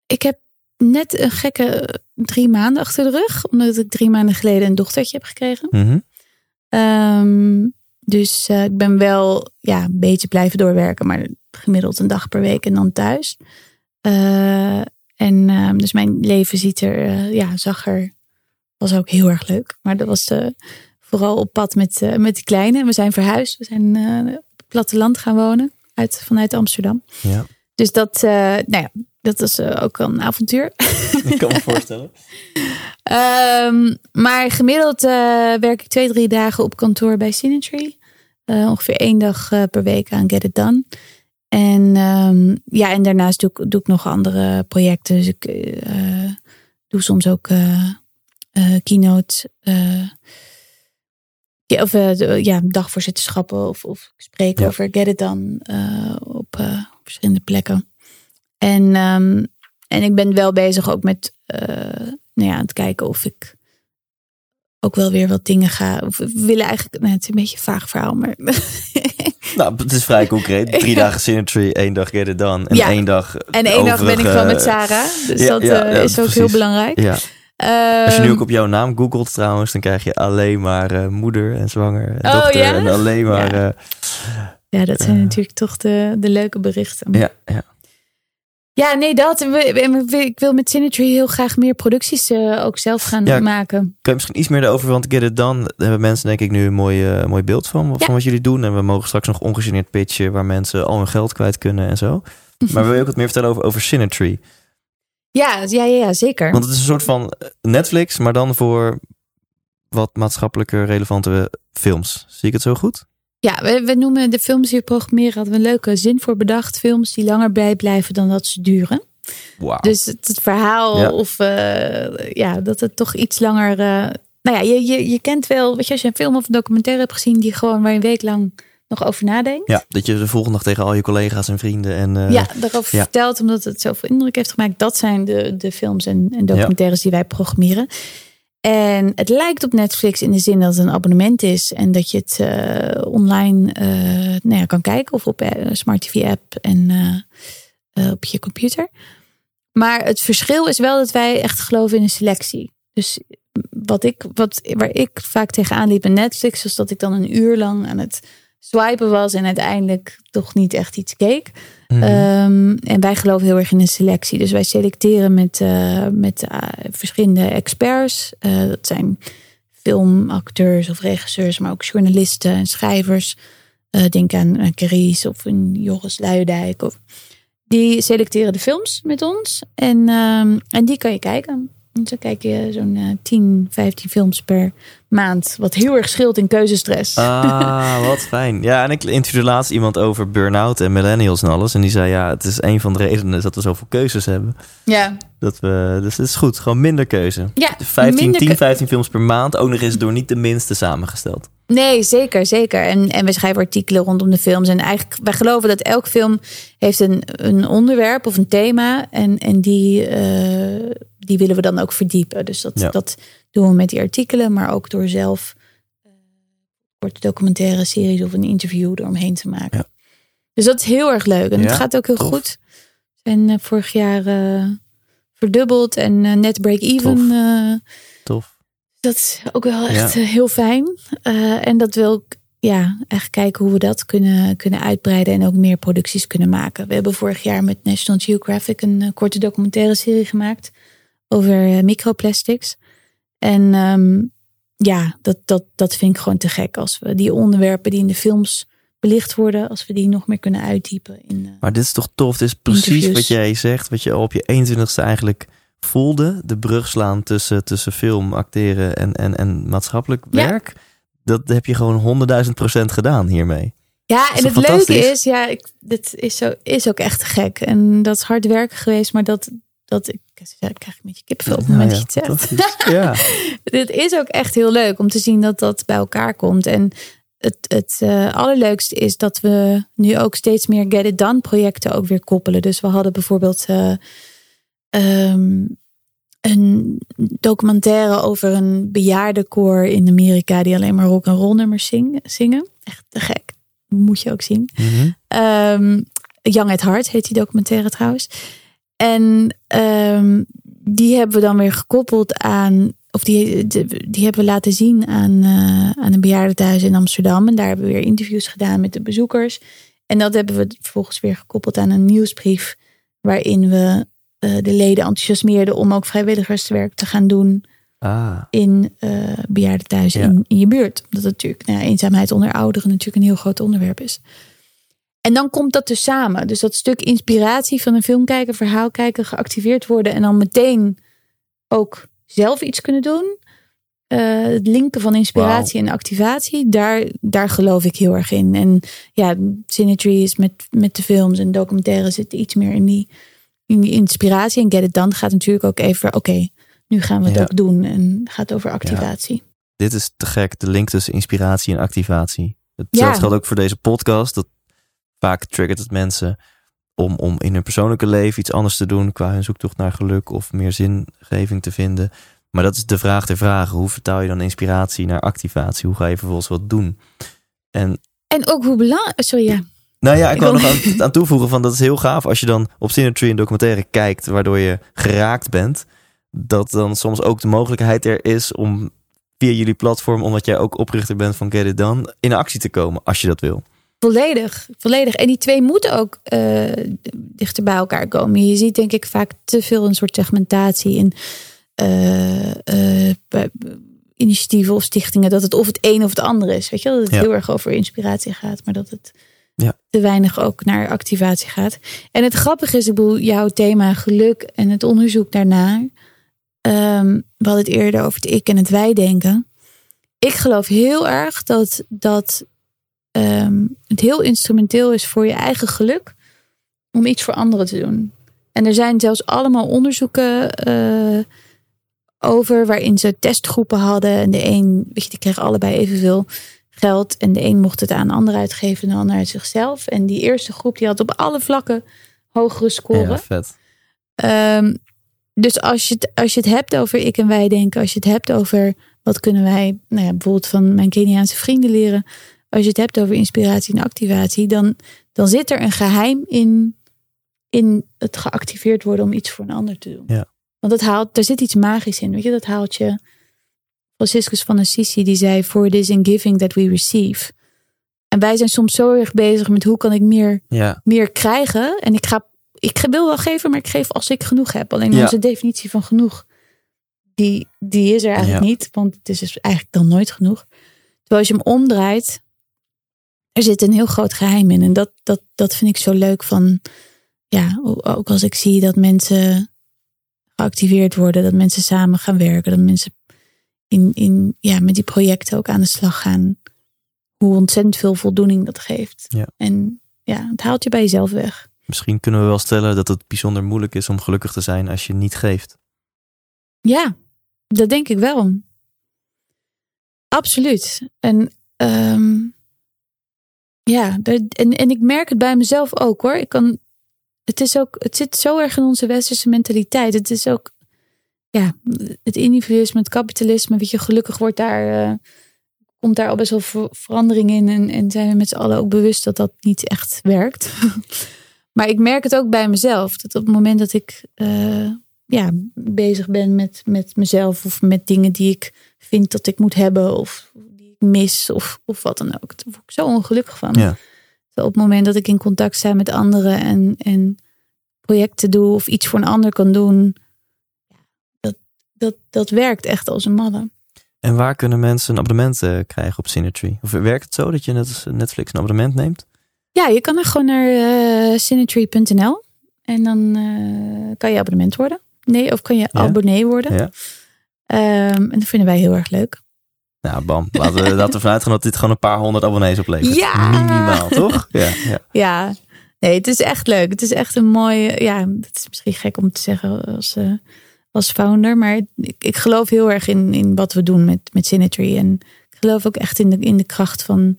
ik heb net een gekke drie maanden achter de rug. Omdat ik drie maanden geleden een dochtertje heb gekregen. Mhm. Ehm, dus eh, ik ben wel ja, een beetje blijven doorwerken. Maar gemiddeld een dag per week en dan thuis. Eh, en ehm, dus mijn leven ziet er, eh, ja, zag er, was ook heel erg leuk. Maar dat was vooral op pad met, met de kleine. We zijn verhuisd. We zijn op het platteland gaan wonen. Uit, vanuit Amsterdam. Ja, Dus dat, eh, nou ja, dat is eh, ook een avontuur. ik kan me voorstellen. Ehm, maar gemiddeld eh, werk ik twee, drie dagen op kantoor bij Synergy. Ongeveer één dag per week aan Get It Done. En ja, ja, en daarnaast doe ik, doe ik nog andere projecten. Dus ik doe soms ook keynote. Ja, of de- ja, dagvoorzitterschappen of, of spreken Ja. over Get It Done eh, op eh, verschillende plekken. En, ehm, en ik ben wel bezig ook met nou ja, het kijken of ik ook wel weer wat dingen ga. Of we willen eigenlijk, nou, het is een beetje een vaag verhaal, maar Nou, het is vrij concreet. Drie dagen Symmetry, één dag Get It Done. En Ja. één dag En één dag ben ik gewoon met Sarah. Dus dat is ook heel belangrijk. Ja. Als je nu Ehm, ook op jouw naam googelt trouwens, dan krijg je alleen maar eh, moeder en zwanger en Oh, dochter. ja? En alleen maar... Ja. eh, ja, dat zijn eh, natuurlijk toch de, de leuke berichten. ja, ja. Ja, nee, dat. En we- en we- Ik wil met Synergy heel graag meer producties ook zelf gaan Ja. maken. Kun je misschien iets meer erover, want Get It Done, daar hebben mensen denk ik nu een mooi, mooi beeld van, wat jullie doen. En we mogen straks nog ongegeneerd pitchen waar mensen al hun geld kwijt kunnen en zo. Maar wil je ook wat meer vertellen over, over Synergy? Ja, ja, ja, zeker. Want het is een soort van Netflix, maar dan voor wat maatschappelijke relevante films. Zie ik het zo goed? Ja, we, we noemen de films die we programmeren, hadden we een leuke zin voor bedacht. Films die langer bijblijven dan dat ze duren. Dus het, het verhaal Ja. of eh, ja, dat het toch iets langer. eh, nou ja, je, je, je kent wel, weet je, als je een film of een documentaire hebt gezien die gewoon waar je een week lang nog over nadenkt. Ja, dat je de volgende dag tegen al je collega's en vrienden en... eh, ja, daarover ja. vertelt, omdat het zoveel indruk heeft gemaakt. Dat zijn de, de films en, en documentaires die wij programmeren. En het lijkt op Netflix in de zin dat het een abonnement is en dat je het eh, online eh, nou ja, kan kijken of op eh, Smart TV app en op je computer. Maar het verschil is wel dat wij echt geloven in een selectie. Dus wat ik, wat, waar ik vaak tegenaan liep in Netflix, was dat ik dan een uur lang aan het swipen was en uiteindelijk toch niet echt iets keek. mhm. Ehm, en wij geloven heel erg in een selectie. Dus wij selecteren met, eh, met eh, verschillende experts. Eh, dat zijn filmacteurs of regisseurs, maar ook journalisten en schrijvers. Denk aan, aan of een Joris Luijendijk. Of, die selecteren de films met ons. En, ehm, en die kan je kijken. Zo kijk je zo'n eh, 10, 15 films per maand. Wat heel erg scheelt in keuzestress. Ah, wat fijn. Ja, en ik interviewde laatst iemand over burn-out en millennials en alles. En die zei, ja, het is een van de redenen dat we zoveel keuzes hebben. ja. Dat we, dus het is goed, gewoon minder keuze. ja 15, minder 10, keu- 15 films per maand, ook nog eens door niet de minste samengesteld. Nee, zeker, zeker. En, en we schrijven artikelen rondom de films. En eigenlijk, wij geloven dat elk film heeft een, een onderwerp of een thema. En, en die, eh, die willen we dan ook verdiepen. Dus dat, Ja. dat doen we met die artikelen, maar ook door zelf eh, korte documentaire series of een interview eromheen te maken. Ja. Dus dat is heel erg leuk. En Ja, het gaat ook heel tof. goed. We zijn eh, vorig jaar eh, verdubbeld en net break-even. Tof. Tof. dat is ook wel echt Ja. heel fijn. En dat wil ik ja, echt kijken hoe we dat kunnen, kunnen uitbreiden en ook meer producties kunnen maken. We hebben vorig jaar met National Geographic een korte documentaire serie gemaakt over eh, microplastics. En ehm, ja, dat, dat, dat vind ik gewoon te gek als we die onderwerpen die in de films belicht worden, als we die nog meer kunnen uitdiepen. In, eh, Maar dit is toch tof? Dit is precies Interviews. wat jij zegt, wat je al op je 21ste eigenlijk voelde. De brug slaan tussen, tussen film, acteren en, en, en maatschappelijk Ja. werk. Dat heb je gewoon honderdduizend procent gedaan hiermee. Ja, en het leuke is, ja, ik, dit is, zo, is ook echt te gek. En dat is hard werken geweest, maar dat, dat ik, ik krijg een beetje kippenvel op het moment dat je het zegt. ja. Dit is ook echt heel leuk om te zien dat dat bij elkaar komt. En het, het eh, allerleukste is dat we nu ook steeds meer Get It Done projecten ook weer koppelen. Dus we hadden bijvoorbeeld eh, ehm, een documentaire over een bejaardenkoor in Amerika die alleen maar rock en roll nummers zing- zingen. Echt te gek. Moet je ook zien. Mhm. Ehm, Young at Heart heet die documentaire trouwens. En ehm, die hebben we dan weer gekoppeld aan, of die, die, hebben we laten zien aan, eh, aan een bejaardentehuis in Amsterdam. En daar hebben we weer interviews gedaan met de bezoekers. En dat hebben we vervolgens weer gekoppeld aan een nieuwsbrief, waarin we eh, de leden enthousiasmeerden om ook vrijwilligerswerk te gaan doen Ah, in uh, bejaardentehuizen Ja. in, in je buurt. Omdat het natuurlijk, nou ja, eenzaamheid onder ouderen natuurlijk een heel groot onderwerp is. En dan komt dat dus samen. Dus dat stuk inspiratie van een film kijken, verhaal kijken, geactiveerd worden en dan meteen ook zelf iets kunnen doen. Eh, het linken van inspiratie en activatie, daar, daar geloof ik heel erg in. En ja, Synergy is met, met de films en documentaires zit iets meer in die, in die inspiratie. En Get It Done gaat natuurlijk ook even, oké, nu gaan we het Ja. ook doen. En gaat over activatie. dit is te gek, de link tussen inspiratie en activatie. Hetzelfde Ja. geldt ook voor deze podcast. Dat vaak triggert het mensen om, om in hun persoonlijke leven iets anders te doen qua hun zoektocht naar geluk of meer zingeving te vinden. Maar dat is de vraag der vragen. Hoe vertaal je dan inspiratie naar activatie? Hoe ga je vervolgens wat doen? En En ook hoe belangrijk. Sorry, ja. nou ja, ik wil nog aan, aan toevoegen van dat is heel gaaf als je dan op Synergy een documentaire kijkt waardoor je geraakt bent. Dat dan soms ook de mogelijkheid er is om via jullie platform, omdat jij ook oprichter bent van Get It Done, in actie te komen als je dat wil. Volledig, volledig. En die twee moeten ook eh, dichter bij elkaar komen. Je ziet denk ik vaak te veel een soort segmentatie in eh, eh, initiatieven of stichtingen. Dat het of het een of het ander is. Weet je, dat het Ja. heel erg over inspiratie gaat, maar dat het Ja. te weinig ook naar activatie gaat. En het grappige is, ik bedoel, jouw thema geluk en het onderzoek daarnaar. Ehm, we hadden het eerder over het ik en het wij denken. Ik geloof heel erg dat, dat ehm, het heel instrumenteel is voor je eigen geluk om iets voor anderen te doen. En er zijn zelfs allemaal onderzoeken eh, over waarin ze testgroepen hadden. En de een, weet je, die kreeg allebei evenveel geld. En de een mocht het aan de ander uitgeven en de ander uit zichzelf. En die eerste groep die had op alle vlakken hogere scoren. Ja, vet. Ehm, dus als je, het, als je het hebt over ik en wij denken, als je het hebt over wat kunnen wij, nou ja, bijvoorbeeld van mijn Keniaanse vrienden leren, als je het hebt over inspiratie en activatie, dan, dan zit er een geheim in, in het geactiveerd worden om iets voor een ander te doen. Ja. Want dat haalt, er zit iets magisch in, weet je, dat haalt je. Franciscus van Assisi die zei: For it is in giving that we receive. En wij zijn soms zo erg bezig met hoe kan ik meer Ja, meer krijgen. En ik, ga, ik wil wel geven, maar ik geef als ik genoeg heb. Alleen Ja. onze definitie van genoeg, die, die is er eigenlijk Ja. niet. Want het is dus eigenlijk dan nooit genoeg. Terwijl als je hem omdraait, er zit een heel groot geheim in. En dat, dat, dat vind ik zo leuk van, ja, ook als ik zie dat mensen geactiveerd worden. Dat mensen samen gaan werken. Dat mensen in, in, ja, met die projecten ook aan de slag gaan. Hoe ontzettend veel voldoening dat geeft. Ja. En ja, het haalt je bij jezelf weg. misschien kunnen we wel stellen dat het bijzonder moeilijk is om gelukkig te zijn als je niet geeft. Ja, dat denk ik wel. Absoluut. En ehm, ja, en, en ik merk het bij mezelf ook hoor. Ik kan, het, is ook, het zit zo erg in onze westerse mentaliteit. Het is ook ja, het individualisme, het kapitalisme. Weet je, gelukkig wordt daar, eh, komt daar al best wel ver- verandering in. En, en zijn we met z'n allen ook bewust dat dat niet echt werkt. maar ik merk het ook bij mezelf. Dat op het moment dat ik eh, ja, bezig ben met, met mezelf of met dingen die ik vind dat ik moet hebben of mis of, of wat dan ook. Daar word ik zo ongelukkig van. Ja. Op het moment dat ik in contact sta met anderen en, en projecten doe of iets voor een ander kan doen, dat, dat, dat werkt echt als een malle. En waar kunnen mensen een abonnement eh, krijgen op Synergy? Of werkt het zo dat je net als Netflix een abonnement neemt? Ja, je kan er gewoon naar Synergy.nl en dan eh, kan je abonnement worden. Nee, of kan je Ja. abonnee worden. Ja. Ehm, en dat vinden wij heel erg leuk. Nou, bam. Laten we, we ervan uitgaan dat dit gewoon een paar honderd abonnees oplevert. Ja! Minimaal, toch? Ja, ja. Ja, nee, het is echt leuk. Het is echt een mooie, ja, het is misschien gek om te zeggen als, eh, als founder, maar ik, ik geloof heel erg in, in wat we doen met, met Synergy. En ik geloof ook echt in de, in de kracht van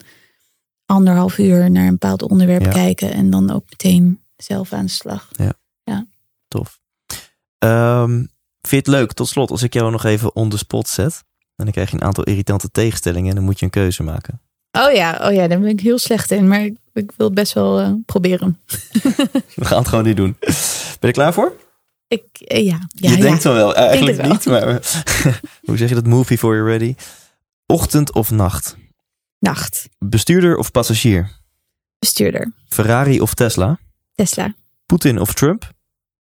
anderhalf uur naar een bepaald onderwerp Ja. kijken en dan ook meteen zelf aan de slag. Tof. Ehm, vind je het leuk, tot slot, als ik jou nog even on the spot zet? En dan krijg je een aantal irritante tegenstellingen en dan moet je een keuze maken. Oh ja, oh ja, daar ben ik heel slecht in, maar ik, ik wil het best wel eh, proberen. We gaan het gewoon niet doen. Ben je er klaar voor? Ik, eh, ja. ja, je ja. denkt dan wel, eh, eigenlijk niet. Maar hoe zeg je dat? Move before you're ready. Ochtend of nacht? Nacht. Bestuurder of passagier? Bestuurder. Ferrari of Tesla? Tesla. Poetin of Trump?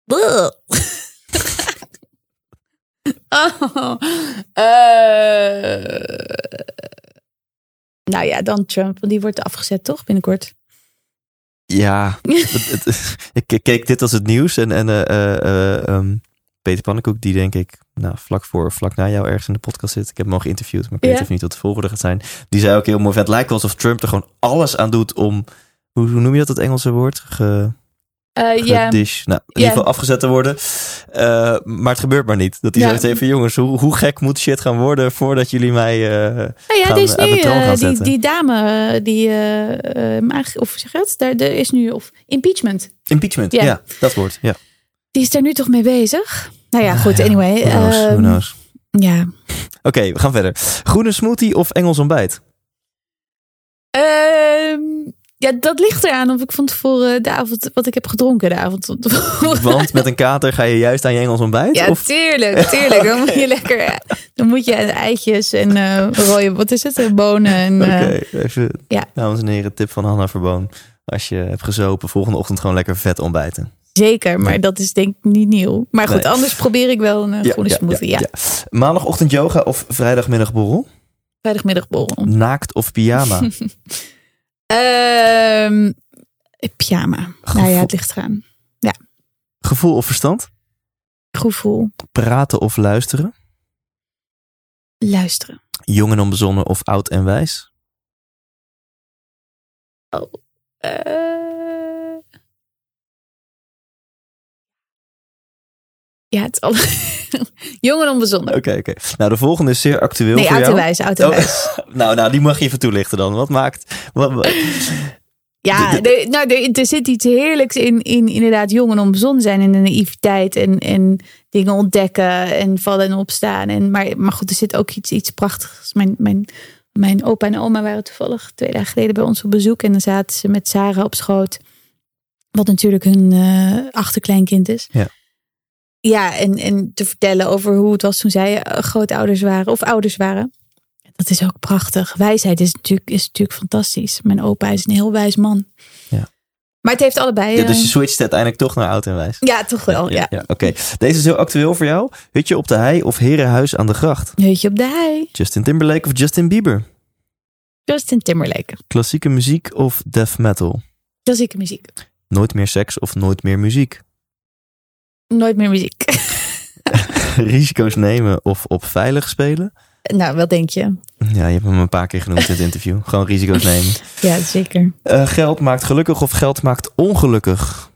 Oh, eh. nou ja, dan Trump, want die wordt afgezet toch binnenkort. Ja, het- het- ik keek dit als het nieuws. En, en eh, eh, eh, ehm, Peter Pannenkoek, die denk ik nou, vlak voor of vlak na jou ergens in de podcast zit. Ik heb hem al geïnterviewd, maar ik weet even niet wat de volgorde gaat zijn. Die zei ook heel mooi, het lijkt wel alsof Trump er gewoon alles aan doet om... Hoe, hoe noem je dat, het Engelse woord? Ge, Eh, ja, gedish. Nou, in Ja. ieder geval afgezet te worden. Eh, maar het gebeurt maar niet. Dat hij Ja. van, jongens, hoe, hoe gek moet shit gaan worden voordat jullie mij... nou ja, gaan is nu gaan die, zetten. die dame, die, maag- of zeg je het? Daar, er is nu, of impeachment. impeachment, Ja. ja. dat woord. Ja. Die is daar nu toch mee bezig? Nou ja, goed, Ja, anyway. Who knows, who ehm, knows. ja. Oké, we gaan verder. Groene smoothie of Engels ontbijt? Ja, dat ligt eraan of ik van tevoren de avond, wat ik heb gedronken de avond van tevoren. Want met een kater ga je juist aan je Engels ontbijt? Ja, of tuurlijk, tuurlijk. Dan moet je lekker, dan moet je eitjes en rode, wat is het, eh, bonen en Oké, eh, even, ja. dames en heren, tip van Hanna Verboon. Als je hebt gezopen, volgende ochtend gewoon lekker vet ontbijten. zeker, maar dat is denk ik niet nieuw. Maar goed, Nee. anders probeer ik wel een eh, groene smoothie. Ja, Maandagochtend yoga of vrijdagmiddagborrel? vrijdagmiddagborrel. Naakt of pyjama? Ehm pyjama. Nou ja, Gevoel- het ligt eraan. Gevoel of verstand? Gevoel, Praten of luisteren? luisteren. Jong en onbezonnen of oud en wijs? Eh, Ja, het is alle... Jong en onbezonnen. Oké, oké. Nou, de volgende is zeer actueel Nee, voor en jou. wijs, oud en Oh, nou, nou, die mag je even toelichten dan. Wat maakt... Wat, wat- Ja, De- nou, er, er zit iets heerlijks in, in inderdaad jong en onbezonnen zijn en de naïviteit en, en dingen ontdekken en vallen en opstaan. En, maar, maar goed, er zit ook iets, iets prachtigs. Mijn, mijn, mijn opa en oma waren toevallig twee dagen geleden bij ons op bezoek en dan zaten ze met Sarah op schoot. Wat natuurlijk hun eh, achterkleinkind is. Ja. Ja, en, en te vertellen over hoe het was toen zij eh, grootouders waren of ouders waren. Dat is ook prachtig. Wijsheid is natuurlijk, is natuurlijk fantastisch. Mijn opa is een heel wijs man. Ja. Maar het heeft allebei. Ja, eh, dus je switcht uiteindelijk toch naar oud en wijs. ja, toch wel. Ja, Oké, deze is heel actueel voor jou. Hutje op de hei of herenhuis aan de gracht? Heutje op de hei. Justin Timberlake of Justin Bieber? Justin Timberlake. Klassieke muziek of death metal? Klassieke muziek. Nooit meer seks of nooit meer muziek? Nooit meer muziek. Risico's nemen of op veilig spelen? nou, wat denk je? Ja, je hebt hem een paar keer genoemd in het interview. Gewoon risico's nemen. Ja, zeker. Eh, geld maakt gelukkig of geld maakt ongelukkig?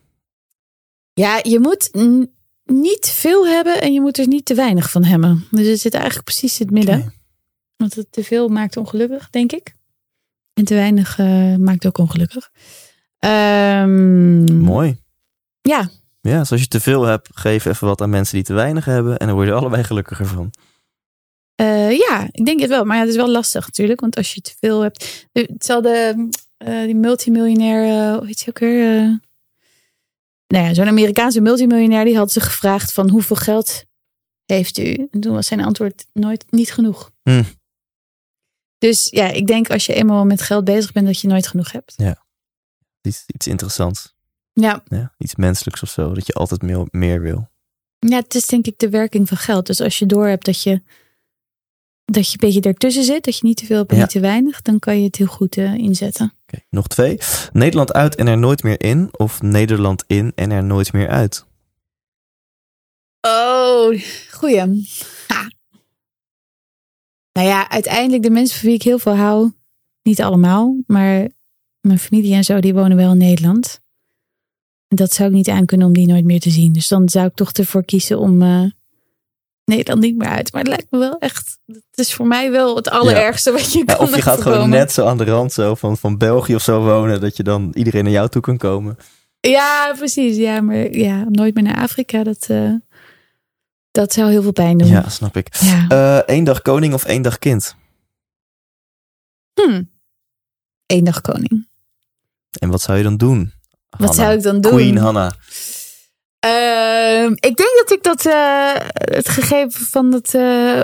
Ja, je moet niet veel hebben en je moet er niet te weinig van hebben. Dus het zit eigenlijk precies in het midden. Want het te veel maakt ongelukkig, denk ik. En te weinig eh, maakt ook ongelukkig. Ehm, Mooi. Ja, Ja, dus als je te veel hebt, geef even wat aan mensen die te weinig hebben. En dan word je allebei gelukkiger van. Eh, ja, ik denk het wel. Maar ja, het is wel lastig natuurlijk. Want als je te veel hebt. Hetzelfde, eh die multimiljonair, eh, hoe heet ze ook weer? eh nou ja, zo'n Amerikaanse multimiljonair. Die had ze gevraagd van hoeveel geld heeft u? En toen was zijn antwoord nooit niet genoeg. Hm. Dus ja, ik denk als je eenmaal met geld bezig bent, dat je nooit genoeg hebt. Iets, iets interessants. Ja, Ja, iets menselijks of zo. Dat je altijd meer, meer wil. ja, het is denk ik de werking van geld. Dus als je door hebt dat je, dat je een beetje ertussen zit, dat je niet te veel hebt en Ja. niet te weinig, dan kan je het heel goed eh, inzetten. Oké, nog twee. Nederland uit en er nooit meer in. Of Nederland in en er nooit meer uit. Oh, goeie. Ha. Nou ja, uiteindelijk de mensen van wie ik heel veel hou, niet allemaal, maar mijn familie en zo, die wonen wel in Nederland. Dat zou ik niet aankunnen om die nooit meer te zien. Dus dan zou ik toch ervoor kiezen om eh, Nederland niet meer uit. Maar het lijkt me wel echt, het is voor mij wel het allerergste wat je Ja, kan of je gaat gewoon net zo aan de rand zo van, van België of zo wonen. Dat je dan iedereen naar jou toe kan komen. Ja, precies. Ja, maar ja, nooit meer naar Afrika, dat, eh, dat zou heel veel pijn doen. Ja, snap ik. ja. Eh één dag koning of één dag kind? Hm. Eén dag koning. En wat zou je dan doen? Wat zou ik dan doen? Queen Hanna. Ehm, ik denk dat ik dat eh, het gegeven van dat, eh,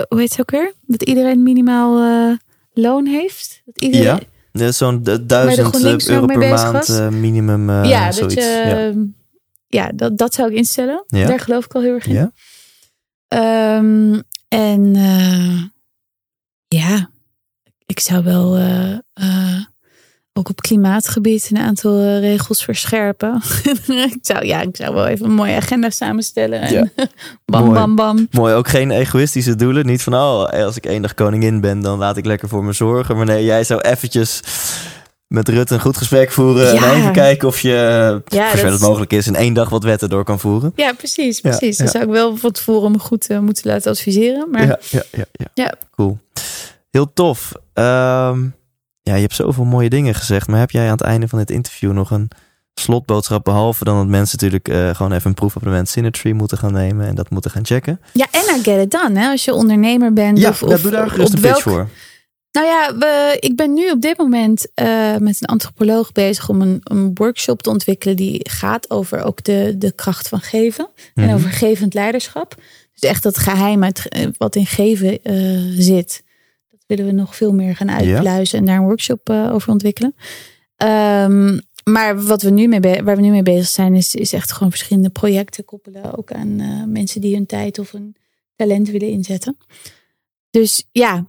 hoe heet het ook weer? Dat iedereen minimaal eh, loon heeft. Dat iedereen, Ja, Ja, Zo'n du- duizend euro per maand minimum ja, dat zoiets. je, ja. ja, dat, dat zou ik instellen. Ja. Daar geloof ik al heel erg in. Ja? Ehm, en ja, ik zou wel ook op klimaatgebied een aantal eh, regels verscherpen. ik, zou, ja, ik zou wel even een mooie agenda samenstellen. En Ja. bam, Mooi. bam, bam. Mooi, ook geen egoïstische doelen. Niet van, oh, als ik één dag koningin ben, dan laat ik lekker voor me zorgen. Maar nee, jij zou eventjes met Rutte een goed gesprek voeren. Ja. En even kijken of je, Ja, zover het mogelijk is, in één dag wat wetten door kan voeren. Ja, precies. Precies. ja. Dan zou ik wel van tevoren me goed eh, moeten laten adviseren. Maar Ja, ja, ja, ja. Ja. Cool. Heel tof. Ehm, ja, je hebt zoveel mooie dingen gezegd. Maar heb jij aan het einde van dit interview nog een slotboodschap? Behalve dan dat mensen natuurlijk eh, gewoon even een proefabonnement Synertree moeten gaan nemen. En dat moeten gaan checken. ja, en I get it done. Hè? Als je ondernemer bent. Ja, of, ja, of doe daar gerust een pitch welk- voor. Nou ja, we, ik ben nu op dit moment eh, met een antropoloog bezig om een, een workshop te ontwikkelen die gaat over ook de, de kracht van geven en Mhm. over gevend leiderschap. Dus echt dat geheim uit, eh, wat in geven zit. Willen we nog veel meer gaan uitpluizen en daar een workshop eh, over ontwikkelen. Ehm, maar wat we nu mee waar we nu mee bezig zijn, is, is echt gewoon verschillende projecten koppelen. Ook aan eh, mensen die hun tijd of hun talent willen inzetten. Dus ja,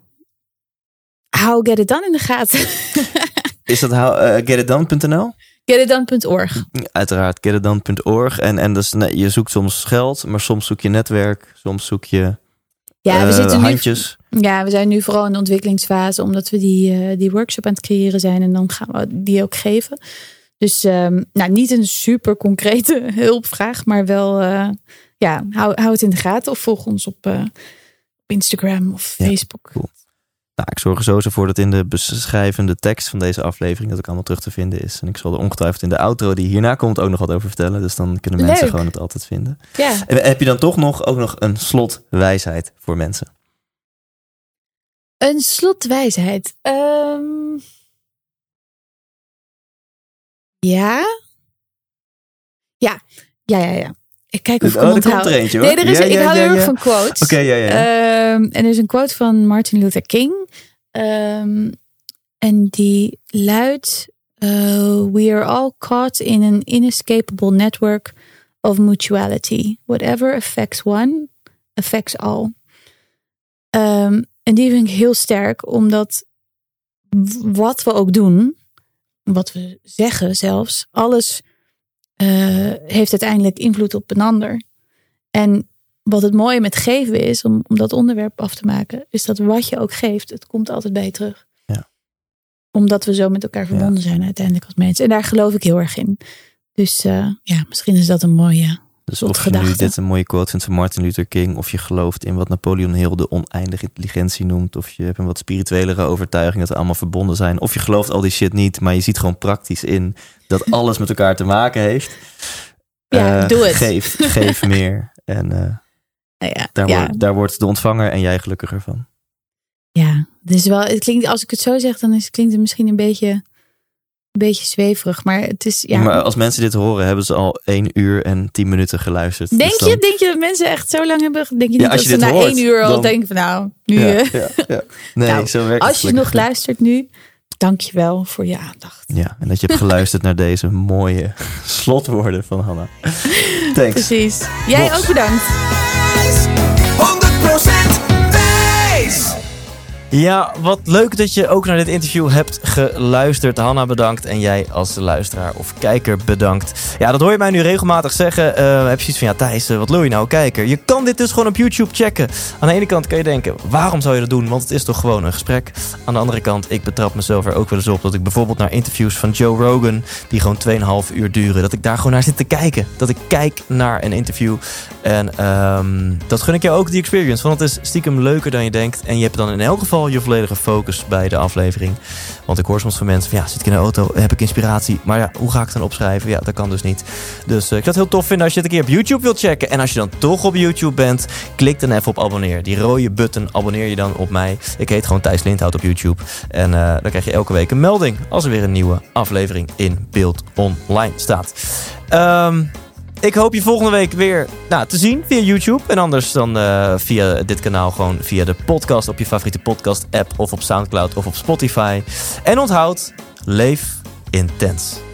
hou Get It Done in de gaten. Is dat how, eh, getitdone.nl? Getitdone.org. Uiteraard, getitdone.org. En, en dus, nee, je zoekt soms geld, maar soms zoek je netwerk. Soms zoek je Ja, we zitten nu handjes. Ja, we zijn nu vooral in de ontwikkelingsfase, omdat we die, eh, die workshop aan het creëren zijn en dan gaan we die ook geven. Dus ehm, nou, niet een super concrete hulpvraag, maar wel, eh, ja, hou, hou het in de gaten of volg ons op, eh, op Instagram of Ja, Facebook. Nou, ik zorg er sowieso voor dat in de beschrijvende tekst van deze aflevering dat ook allemaal terug te vinden is. En ik zal er ongetwijfeld in de outro die hierna komt ook nog wat over vertellen. Dus dan kunnen mensen Leuk. gewoon het altijd vinden. Ja, En heb je dan toch nog ook nog een slotwijsheid voor mensen? Een slotwijsheid. Ehm, ja. Ja, ja, ja, ja. Ik kijk of ik Oh, er komt er eentje hoor. Nee, er is, Ja, ik hou ja, heel erg van quotes. Oké, ja, ja. ja. Ehm, en er is een quote van Martin Luther King. Ehm, en die luidt: uh, We are all caught in an inescapable network of mutuality. Whatever affects one, affects all. Ehm, en die vind ik heel sterk, omdat wat we ook doen, wat we zeggen zelfs, alles eh, heeft uiteindelijk invloed op een ander. En wat het mooie met geven is, om, om dat onderwerp af te maken, is dat wat je ook geeft, het komt altijd bij je terug. Ja. Omdat we zo met elkaar verbonden zijn uiteindelijk als mensen. En daar geloof ik heel erg in. Dus eh, ja, misschien is dat een mooie. Dus of je nu dit een mooie quote vindt van Martin Luther King, of je gelooft in wat Napoleon Hill de oneindige intelligentie noemt, of je hebt een wat spirituelere overtuiging dat we allemaal verbonden zijn, of je gelooft al die shit niet, maar je ziet gewoon praktisch in dat alles met elkaar te maken heeft. Ja, Eh, doe het. Geef, geef meer. En eh, Nou ja, daar, ja, wordt, daar wordt de ontvanger en jij gelukkiger van. ja. Dus wel, het klinkt, als ik het zo zeg, dan is, klinkt het misschien een beetje, beetje zweverig. Maar het is, ja. Maar als mensen dit horen, hebben ze al 1 uur en 10 minuten geluisterd. Denk Dus dan- je, denk je dat mensen echt zo lang hebben? Denk je niet Ja, als dat je ze na hoort, één uur al dan- denken van nou, nu... Ja, eh, ja, ja. Nee, Nou, zo werkt als je nog luistert nu, dank je wel voor je aandacht. Ja, en dat je hebt geluisterd naar deze mooie slotwoorden van Hanna. Thanks. Precies. Jij Bos. ook bedankt. 100% wijs! Ja, wat leuk dat je ook naar dit interview hebt geluisterd. Hanna bedankt en jij als luisteraar of kijker bedankt. Ja, dat hoor je mij nu regelmatig zeggen. Eh, heb je zoiets van, ja Thijs, eh, wat wil je nou kijker? Je kan dit dus gewoon op YouTube checken. Aan de ene kant kan je denken, waarom zou je dat doen? Want het is toch gewoon een gesprek. Aan de andere kant, ik betrap mezelf er ook wel eens op... dat ik bijvoorbeeld naar interviews van Joe Rogan... die gewoon 2,5 uur duren, dat ik daar gewoon naar zit te kijken. Dat ik kijk naar een interview. En ehm, dat gun ik jou ook, die experience. Want het is stiekem leuker dan je denkt. En je hebt dan in elk geval je volledige focus bij de aflevering. Want ik hoor soms van mensen van ja, zit ik in de auto, heb ik inspiratie. Maar ja, hoe ga ik dan opschrijven? Ja, dat kan dus niet. Dus eh, ik zou het heel tof vinden als je het een keer op YouTube wilt checken. En als je dan toch op YouTube bent, klik dan even op abonneer. Die rode button, abonneer je dan op mij. Ik heet gewoon Thijs Lindhout op YouTube. En eh, dan krijg je elke week een melding als er weer een nieuwe aflevering in beeld online staat. Ehm ik hoop je volgende week weer nou, te zien via YouTube. En anders dan eh, via dit kanaal gewoon via de podcast op je favoriete podcast app of op Soundcloud of op Spotify. En onthoud, leef intens.